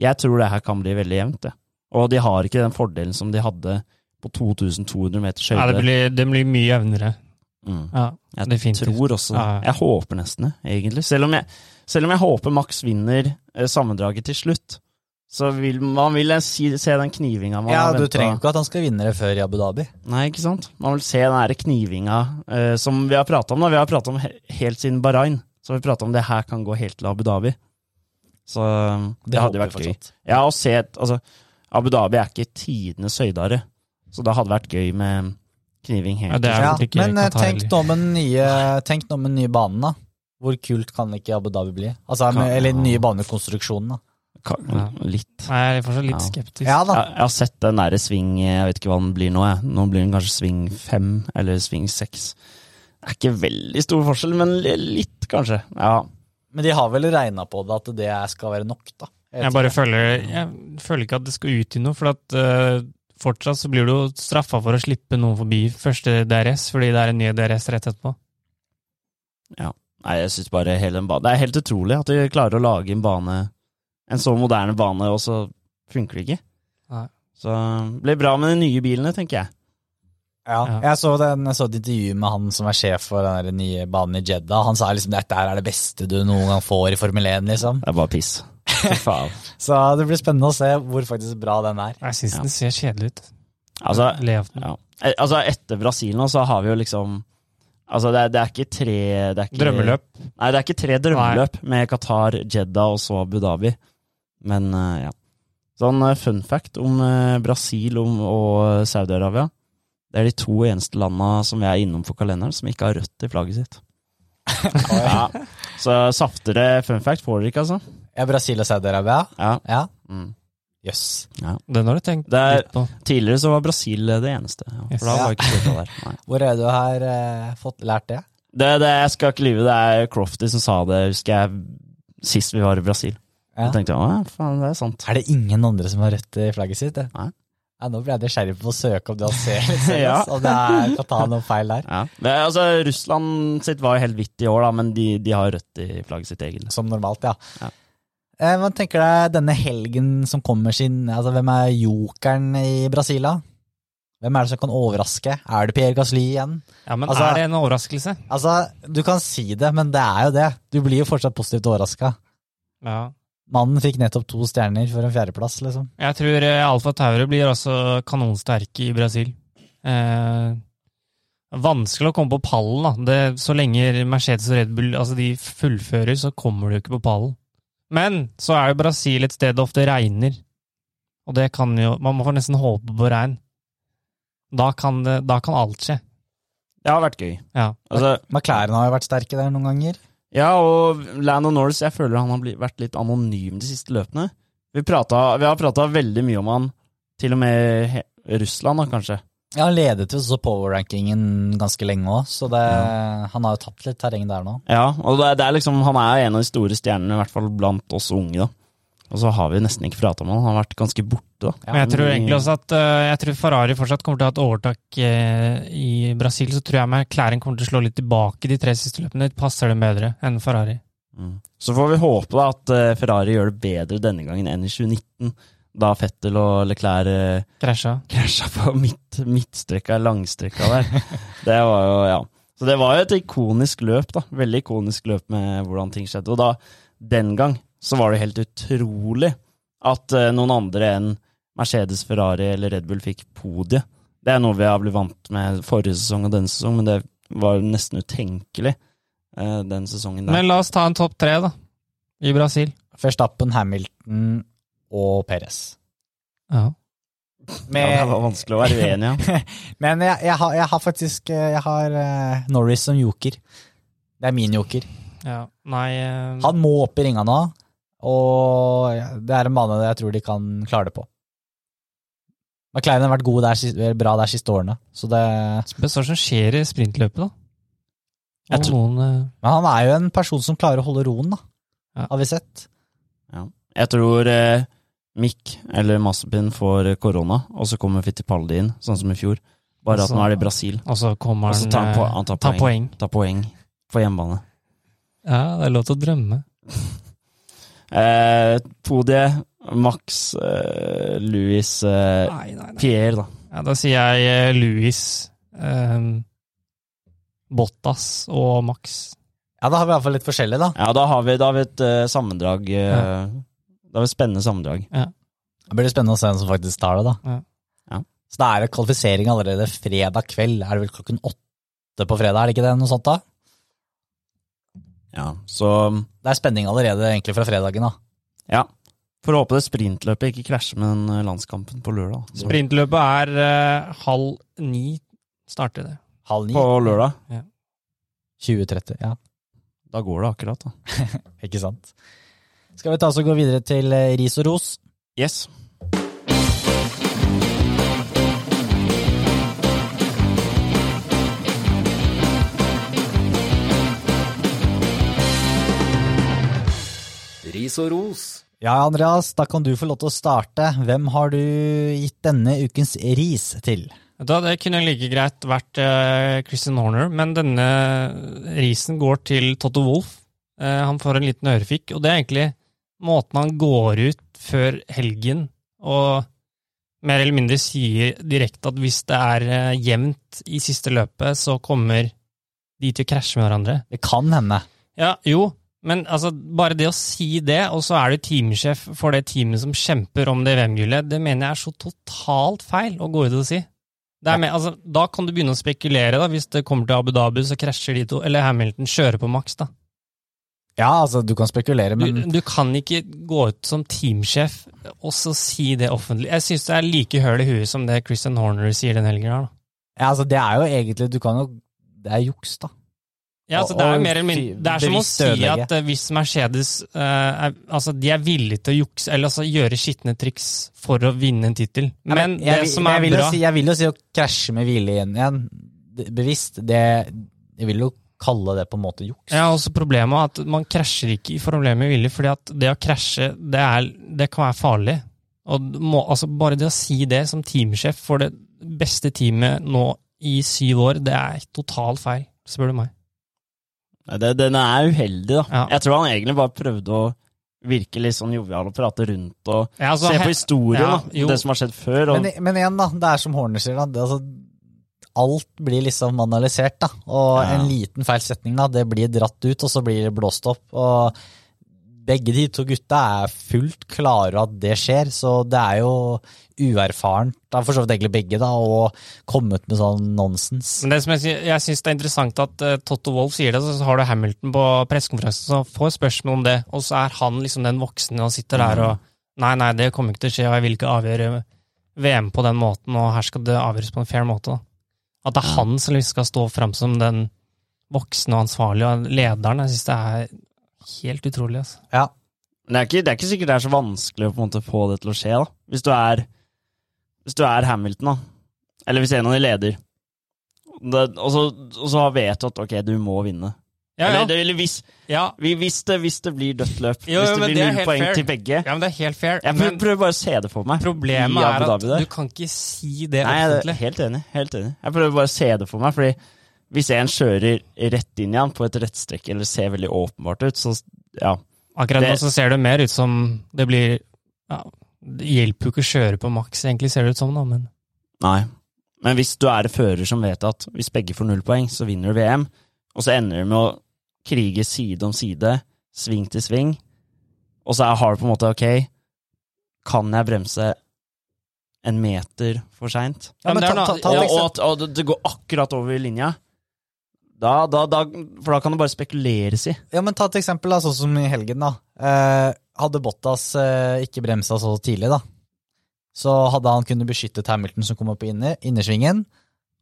jeg tror det her kan bli veldig jevnt. Det. Og de har ikke den fordelen som de hadde på 2200 meters Ja, det blir, det blir mye jevnere. Mm. Ja, Jeg definitivt. tror også Ja, ja. Jeg håper nesten det, egentlig. Selv om jeg, selv om jeg håper Max vinner eh, sammendraget til slutt, så vil man vil si, se den knivinga man Ja, har du trenger ikke at han skal vinne det før i Abu Dhabi. Nei, ikke sant? Man vil se den her knivinga uh, som vi har prata om. da. Vi har prata om he helt siden Bahrain. Så har vi prata om det her kan gå helt til Abu Dhabi. Så det, det, hadde vært gøy. Ja, og se altså, Abu Dhabi er ikke tidenes høydare, så det hadde vært gøy med kniving helt Ja, det er Ja, ikke men eh, tenk nå med den nye, tenk nå med den nye banen, da. Hvor kult kan ikke Abu Dhabi bli? Altså, med, eller den nye banekonstruksjonen, da. Kan, Ja. Litt. Nei, Jeg er fortsatt litt Ja. skeptisk. Ja da. Jeg, jeg har sett den derre sving Jeg vet ikke hva den blir nå. Jeg. Nå blir den kanskje sving fem eller sving seks. Det er ikke veldig stor forskjell, men litt, kanskje. Ja. Men de har vel regna på det at det skal være nok, da. Jeg bare føler Jeg føler ikke at det skal ut i noe, for at uh, fortsatt så blir du straffa for å slippe noen forbi første DRS, fordi det er en ny DRS rett etterpå. Nei, jeg synes bare hele den banen Det er helt utrolig at de klarer å lage en bane En så moderne bane, og så funker det ikke. Nei. Så det blir bra med de nye bilene, tenker jeg. Ja, jeg så, den, jeg så et intervju med han som er sjef for den nye banen i Jeddah. Han sa liksom dette er det beste du noen gang får i Formel 1, liksom. Det er bare piss. Faen. Så det blir spennende å se hvor faktisk bra den er. Jeg syns Ja. den ser kjedelig ut. Altså, ja. Eh, altså, etter Brasil nå, så har vi jo liksom Altså, det er, det er ikke tre det er ikke, Drømmeløp. Nei, det er ikke tre drømmeløp med Qatar, Jeddah og så Abu Dhabi. Men eh, ja. Sånn eh, fun fact om eh, Brasil om, og Saudi-Arabia. Det er de to eneste landa som vi er innom for kalenderen, som ikke har rødt i flagget sitt. ja. Så saftere fun fact får dere ikke, altså. Ja, Brasil og Saudi-Arabia? Ja. Ja. Mm. Jøss. Den har du tenkt Det er- litt på. Tidligere så var Brasil det eneste. Ja. Yes. For da var Ja. ikke flertall der. Nei. Hvor er det du har eh, fått lært det? Det, det, jeg skal ikke lyve, det er Crofty som sa det, husker jeg, sist vi var i Brasil. Ja. Jeg tenkte å, ja, faen, det er sant. Er det ingen andre som har rødt i flagget sitt? det? Nei. Ja, nå ble jeg nysgjerrig på å søke om du har sett Ja. om det er, kan ta noen feil der. Ja. Men, altså, Russland sitt var jo helt hvitt i år, da, men de, de har rødt i flagget sitt egentlig. Som normalt, ja. Eh, Hva tenker deg denne helgen som kommer sin altså Hvem er jokeren i Brasil, da? Hvem er det som kan overraske? Er det Pierre Gasly igjen? Ja, men Altså- er det en overraskelse? Altså, du kan si det, men det er jo det. Du blir jo fortsatt positivt overraska. Ja. Mannen fikk nettopp to stjerner for en fjerdeplass, liksom. Jeg tror eh, Alfa Taure blir også kanonsterke i Brasil. Eh, vanskelig å komme på pallen, da. Det, så lenge Mercedes og Red Bull altså de fullfører, så kommer du ikke på pallen. Men så er jo Brasil et sted det ofte regner. Og det kan jo Man må få nesten håpe på regn. Da kan, det, da kan alt skje. Det har vært gøy. Ja. Altså, McLaren har jo vært sterke der noen ganger. ja, og Lando Norris, jeg føler han har blitt, vært litt anonym de siste løpene. Vi, pratet, vi har prata veldig mye om han, til og med he Russland, da, kanskje. Ja, Han ledet jo så power-rankingen ganske lenge òg, så det, han har jo tapt litt terreng der nå. Ja, og det, er- det er liksom, han er en av de store stjernene, i hvert fall blant oss unge. da. Og så har vi nesten ikke prata med han, han har vært ganske borte. da. Men jeg tror egentlig også at eh, jeg tror Ferrari fortsatt kommer til å ha et overtak eh, i Brasil. Så tror jeg McLaren kommer til å slå litt tilbake de tre siste løpene. Det passer dem bedre enn Ferrari. Mm. Så får vi håpe da at eh, Ferrari gjør det bedre denne gangen enn i 2019, da Fettel og Leclerc eh, Krasja. krasja på midt, midtstrekka, langstrekka der. Det var jo, ja. Så det var jo et ikonisk løp, da. Veldig ikonisk løp med hvordan ting skjedde. Og da, den gang, så var det helt utrolig at uh, noen andre enn Mercedes, Ferrari eller Red Bull fikk podiet. Det er noe vi har blitt vant med forrige sesong og denne sesong, men det var nesten utenkelig uh, den sesongen der. Men la oss ta en topp tre, da. I Brasil. Verstappen, Hamilton og Perez. Ja. Med, ja, det var vanskelig å være uenig, ja. Men jeg, jeg, har, jeg har faktisk eh, Jeg har uh, Norris som joker. Det er min joker. ja. Nei uh... Han må opp i ringa nå, og det er en bane jeg tror de kan klare det på. McLean har vært god der, bra der siste årene, så det Spørs hva som skjer i sprintløpet, da. Jeg tror- noen uh... Men han er jo en person som klarer å holde roen, da. Ja. Har vi sett. Jeg tror eh, Mick eller Mazepin får eh, korona, og så kommer Fittipaldi inn, sånn som i fjor. Bare at Altså- nå er det Brasil. Og så kommer han, tar han, på, eh, han tar poeng. poeng. Tar poeng på hjemmebane. Ja, det er lov til å drømme. Eh, podiet, Max, eh, Louis, eh, Nei, nei, nei. Pierre, da. Ja, da sier jeg eh, Louis, eh, Bottas og Max. Ja, da har vi iallfall litt forskjellig, da. Ja, da har vi, da har vi et eh, sammendrag eh, Da har var et spennende sammendrag. Det blir spennende å se hvem som faktisk tar det, da. Ja. Ja. Så da er det kvalifisering allerede fredag kveld. Er det vel klokken åtte på fredag, er det ikke det? Noe sånt da? Ja, så Det er spenning allerede egentlig fra fredagen, da. ja. Får håpe det sprintløpet ikke krasjer med den eh, landskampen på lørdag. Så- Sprintløpet er uh, halv ni starter det. Halv ni. På lørdag. 2030, ja. Da går det akkurat, da. Ikke sant. Skal vi ta oss og gå videre til eh, ris og ros? Yes. Ris og ros. Ja, Andreas, da kan du få lov til å starte. Hvem har du gitt denne ukens ris til? Da, det kunne like greit vært uh, Christian Horner, men denne risen går til Totto Wolff. Uh, han får en liten ørefik, og det er egentlig måten han går ut før helgen og mer eller mindre sier direkte at hvis det er uh, jevnt i siste løpet, så kommer de til å krasje med hverandre. Det kan hende. Ja, jo, men altså, bare det å si det, og så er du teamsjef for det teamet som kjemper om det VM-gullet, det mener jeg er så totalt feil å gå ut og si. Med, altså, da kan du begynne å spekulere, da, hvis det kommer til Abu Dhabi, så krasjer de to, eller Hamilton kjører på maks, da. Ja, altså, du kan spekulere, men du, du, kan ikke gå ut som teamsjef og så si det offentlig. Jeg syns det er like høl i huet som det Christian Horner sier den helgen her, da. Ja, altså, det er jo egentlig Du kan jo Det er juks, da. Ja, altså, det er mer eller mindre Det er som å si at uh, hvis Mercedes uh, er, altså, de er villige til å jukse, eller altså gjøre skitne triks for å vinne en tittel. Men, ja, men jeg, det som er bra si, Jeg vil jo si å krasje med hvile igjen, igjen bevisst, det Jeg vil jo kalle det på en måte juks. Ja, også Problemet er at man krasjer ikke i problemet med vilje, fordi at det å krasje, det, er, det kan være farlig. Og må, altså Bare det å si det som teamsjef for det beste teamet nå i syv år, det er totalt feil, spør du meg. Det, den er uheldig, da. Ja. Jeg tror han egentlig bare prøvde å virke litt sånn jovial og prate rundt og ja, altså, se på historien, ja, da. Det som har skjedd før. Og... Men, men, igjen, da. Det er som Horner sier, da. Det, altså, alt blir liksom analysert, da. Og en liten feil setning, da, det blir dratt ut, og så blir det blåst opp. Og begge de to gutta er fullt klare at det skjer, så det er jo uerfarent, da, for så vidt egentlig begge, da, og ut med sånn nonsens. Men det som Jeg, jeg syns det er interessant at uh, Totto Wolff sier det, så har du Hamilton på pressekonferansen som får spørsmål om det, og så er han liksom den voksne og sitter der og Nei, nei, det kommer ikke til å skje, og jeg vil ikke avgjøre VM på den måten, og her skal det avgjøres på en fair måte. da. At det er han som liksom skal stå fram som den voksne og ansvarlige og lederen. Jeg syns det er helt utrolig. altså. Ja. Men det er, ikke, det er ikke sikkert det er så vanskelig å på en måte få det til å skje, da. Hvis du er hvis du er Hamilton, da, eller hvis en av de leder, det, og, så, og, så, vet du at ok, du må vinne. Ja, ja. Eller, eller hvis, ja. hvis, det, hvis, det, blir dødt løp, jo, hvis det blir null poeng fair. til begge Ja, men det er helt fair. Jeg prøver, prøver bare å se det for meg. Problemet er at du kan ikke si det Nei, offentlig. Helt enig. helt enig. Jeg prøver bare å se det for meg, fordi hvis en kjører rett inn i han på et rettstrekk, eller ser veldig åpenbart ut, så ja. Akkurat nå så ser det mer ut som det blir ja, det hjelper jo ikke å kjøre på maks, egentlig, ser det ut som, da, men Nei. Men hvis du er fører som vet at hvis begge får null poeng, så vinner du VM, og så ender du med å krige side om side, sving til sving, og så har du på en måte ok, kan jeg bremse en meter for seint? Ja, ja, og, og, det går akkurat over linja. Da, da, da, for da kan det bare spekuleres i. Ja, men Ta et eksempel, da, sånn som i helgen. da. Eh, hadde Bottas eh, ikke bremsa så tidlig, da, så hadde han kunnet beskyttet Hamilton som kom opp i inner, innersvingen.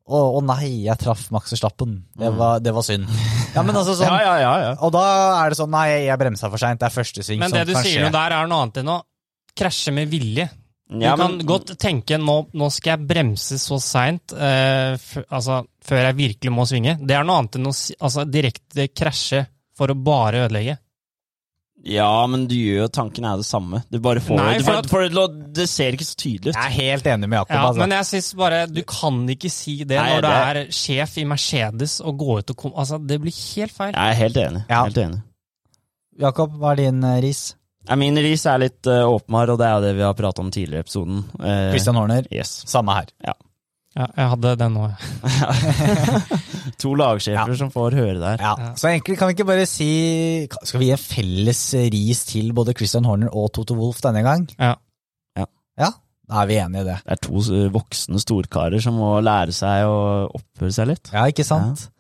Å, å, nei, jeg traff Max Verstappen. Det, mm. det var synd. Ja, men altså sånn, ja, ja, ja, Og da er det sånn Nei, jeg bremsa for seint. Det er første sving. Men det du sier nå der, er noe annet enn å krasje med vilje. Du ja, kan godt tenke nå, nå, skal jeg bremse så seint eh, altså, før jeg virkelig må svinge. Det er noe annet enn å altså, direkte krasje for å bare ødelegge. Ja, men du gjør jo tanken er det samme. Du bare får Nei, du, for, for, for, Det ser ikke så tydelig ut. Jeg er helt enig med Jakob. Ja, altså. Men jeg synes bare, du kan ikke si det Nei, når det... du er sjef i Mercedes og går ut og kommer altså, Det blir helt feil. Jeg er helt enig. Ja. Helt enig. Jakob, hva er din uh, ris? Ja, min ris er litt uh, åpenbar, og det er det vi har pratet om tidligere i episoden. Uh, Christian Horner. Yes. Samme her. Ja. Ja, jeg hadde den òg. to lagsjefer ja. som får høre det her. Ja. Så egentlig kan vi ikke bare si Skal vi gi en felles ris til både Christian Horner og Toto Wolff denne gang? Ja. ja. ja. Da er vi enige i det. Det er to voksne storkarer som må lære seg å oppføre seg litt. Ja, ikke sant?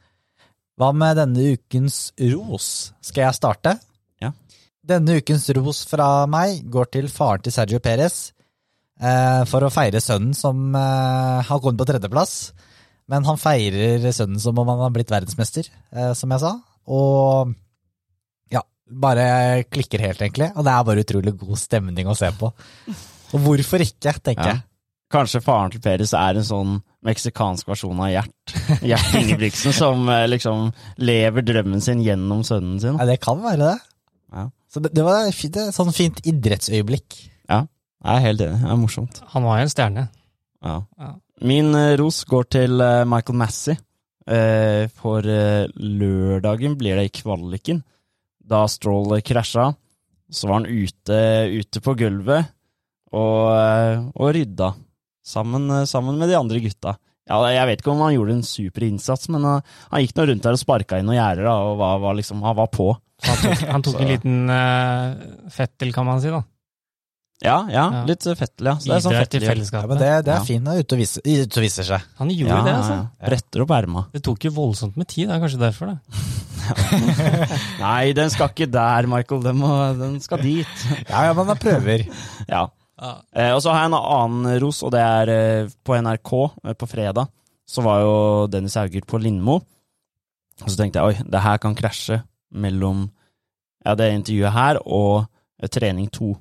Hva med denne ukens ros? Skal jeg starte? Ja. Denne ukens ros fra meg går til faren til Sergio Perez Eh, for å feire sønnen som eh, har kommet på tredjeplass. Men han feirer sønnen som om han har blitt verdensmester, eh, som jeg sa. Og ja, bare klikker helt, egentlig. Og det er bare utrolig god stemning å se på. Og hvorfor ikke, tenker ja. jeg. Kanskje faren til Peres er en sånn meksikansk versjon av Gjert. Gjert Ingebrigtsen som liksom lever drømmen sin gjennom sønnen sin. Ja, det kan være det. Ja. Så det, det var fint, et sånn fint idrettsøyeblikk. Jeg er helt enig. Det er morsomt. Han var jo en stjerne. Ja. Ja. Min eh, ros går til eh, Michael Massey. Eh, for lørdagen blir det i kvaliken. Da Stroll krasja, så var han ute, ute på gulvet og, og rydda. Sammen, sammen med de andre gutta. Ja, jeg vet ikke om han gjorde en super innsats, men han, han gikk nå rundt der og sparka inn noen gjerder og var, var liksom, han var på. Han tok, han tok en liten uh, fettel, kan man si. da. Ja, ja, Ja. litt eh, Fettel, ja. Så det er sånn Fettel. Ja, men det, det er Ja. fint. Det er ute og viser, og seg. Han gjorde Ja, det, altså. ja. Bretter opp erma. Det tok jo voldsomt med tid, det er kanskje derfor, det. Nei, den skal ikke der, Michael. Den, må, den skal dit. Ja, ja, men da prøver. Ja. Eh, og så har jeg en annen ros, og det er eh, på NRK eh, på fredag. Så var jo Dennis Hauger på Lindmo. Og så tenkte jeg oi, det her kan krasje mellom ja, det intervjuet her og trening to.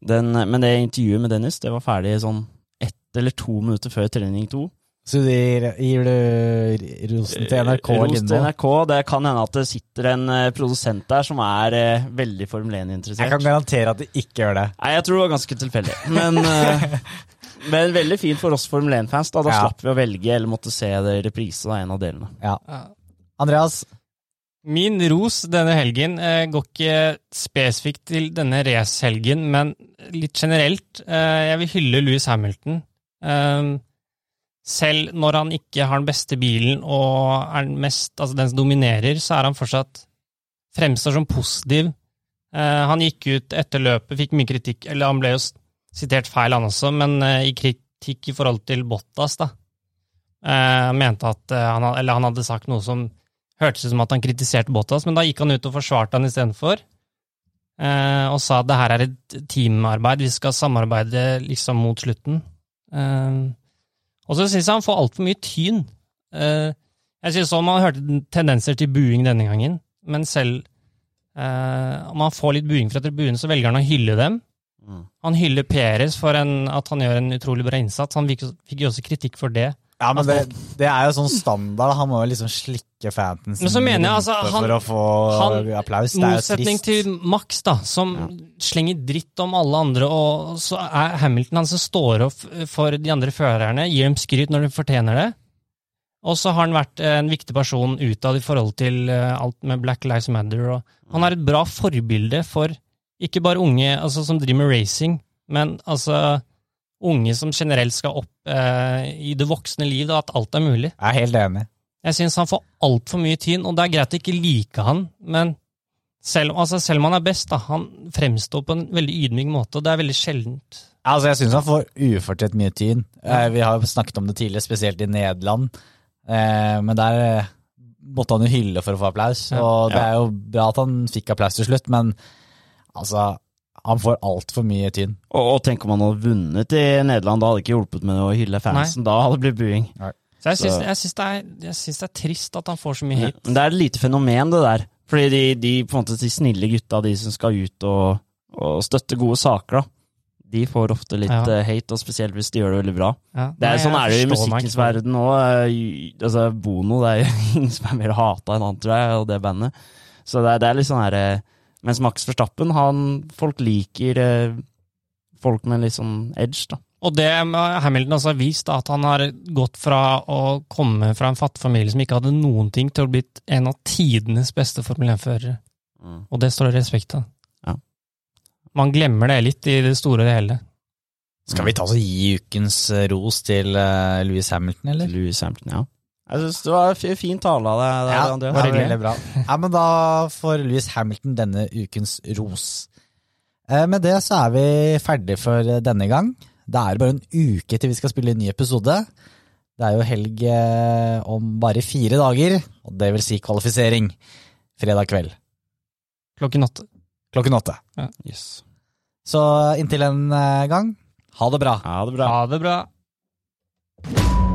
Den, men det intervjuet med Dennis det var ferdig sånn ett eller to minutter før trening to. Så du gir, gir du rosen til NRK Eh, Ros til NRK. Det kan hende at det sitter en eh, produsent der som er eh, veldig Formel Jeg 1-interessert. kan garantere at de ikke gjør det. Nei, jeg tror det var ganske tilfeldig. Men, men veldig fint for oss Formel 1-fans. Da, da Ja. slapp vi å velge eller måtte se det i reprise av en av delene. Ja. Andreas? Min ros denne helgen eh, går ikke spesifikt til denne racehelgen, men litt generelt. Eh, jeg vil hylle Louis Hamilton. Eh, selv når han ikke har den beste bilen og er den, mest, altså den som dominerer, så er han fortsatt fremstår som positiv. Han gikk ut etter løpet, fikk mye kritikk, eller han ble jo sitert feil han også, men i kritikk i forhold til Bottas, da. Han mente at han, eller han hadde sagt noe som hørtes ut som at han kritiserte Bottas, men da gikk han ut og forsvarte han istedenfor. Eh, og sa at det her er et teamarbeid, vi skal samarbeide liksom mot slutten. Eh, og så syns jeg han får altfor mye tyn. Eh, jeg synes også man hørte tendenser til buing denne gangen, men selv eh, om han får litt buing fra tribunen, så velger han å hylle dem. Mm. Han hyller Peres for en, at han gjør en utrolig bra innsats. Han fikk, fikk jo også kritikk for det. Ja, men det, det er jo sånn standard. Han må jo liksom slikke fansen Men så mener jeg, altså, han- for å få han- applaus. Det er jo motsetning til Max, da, som slenger dritt om alle andre, og så er Hamilton han som står opp for de andre førerne, gir dem skryt når de fortjener det. Og så har han vært en viktig person utad i forhold til eh, alt med Black Lives Matter. Og han er et bra forbilde for ikke bare unge altså, som driver med racing, men altså unge som generelt skal opp eh, i det voksne liv, da, at alt er mulig. Jeg er helt enig. Jeg syns han får altfor mye tyn, og det er greit å ikke like han, men selv, altså selv om han er best, da, han fremstår på en veldig ydmyk måte, og det er veldig sjeldent. Altså, Jeg syns han får ufortjent mye tyn. Eh, vi har jo snakket om det tidligere, spesielt i Nederland. Eh, men der eh, måtte han jo hylle for å få applaus. Ja. Og det er jo bra at han fikk applaus til slutt, men altså Han får altfor mye tynn. Og, og tenk om han hadde vunnet i Nederland, da hadde det ikke hjulpet med å hylle fansen. Da hadde det blitt buing. Så jeg syns, jeg syns, det, er, jeg syns det er trist at han får så mye hate. Ja, det er et lite fenomen, det der. Fordi de, de, måte, de snille gutta, de som skal ut og, og støtte gode saker, da. De får ofte litt Ja. eh, hate, og spesielt hvis de gjør det veldig bra. Ja. Det er, Nei, sånn er det jo i musikkens verden òg. Altså, Bono det er jo ingen som er mer hata enn han, tror jeg, og det bandet. Så det er, det er litt sånn her eh, Mens Max Verstappen, han Folk liker eh, folk med litt sånn edge, da. Og det Hamilton også har vist, da, at han har gått fra å komme fra en fattig familie som ikke hadde noen ting, til å blitt en av tidenes beste Formel 1-førere. Mm. Og det står det respekt av. Ja. Man glemmer det litt i det store og det hele. Skal vi ta oss og gi ukens eh, ros til uh, Louis Hamilton, eller? Louis Hamilton, ja. Jeg synes det var en fin tale av deg. Ja, Andreas. det var veldig bra. Ja, men da får Louis Hamilton denne ukens ros. Eh, Med det så er vi ferdig for eh, denne gang. Det er bare en uke til vi skal spille en ny episode. Det er jo helg eh, om bare fire dager, og det vil si kvalifisering. Fredag kveld Klokken åtte. klokken åtte. Yes. Så inntil en eh, gang, ha det bra. Ha det bra. Ha det bra.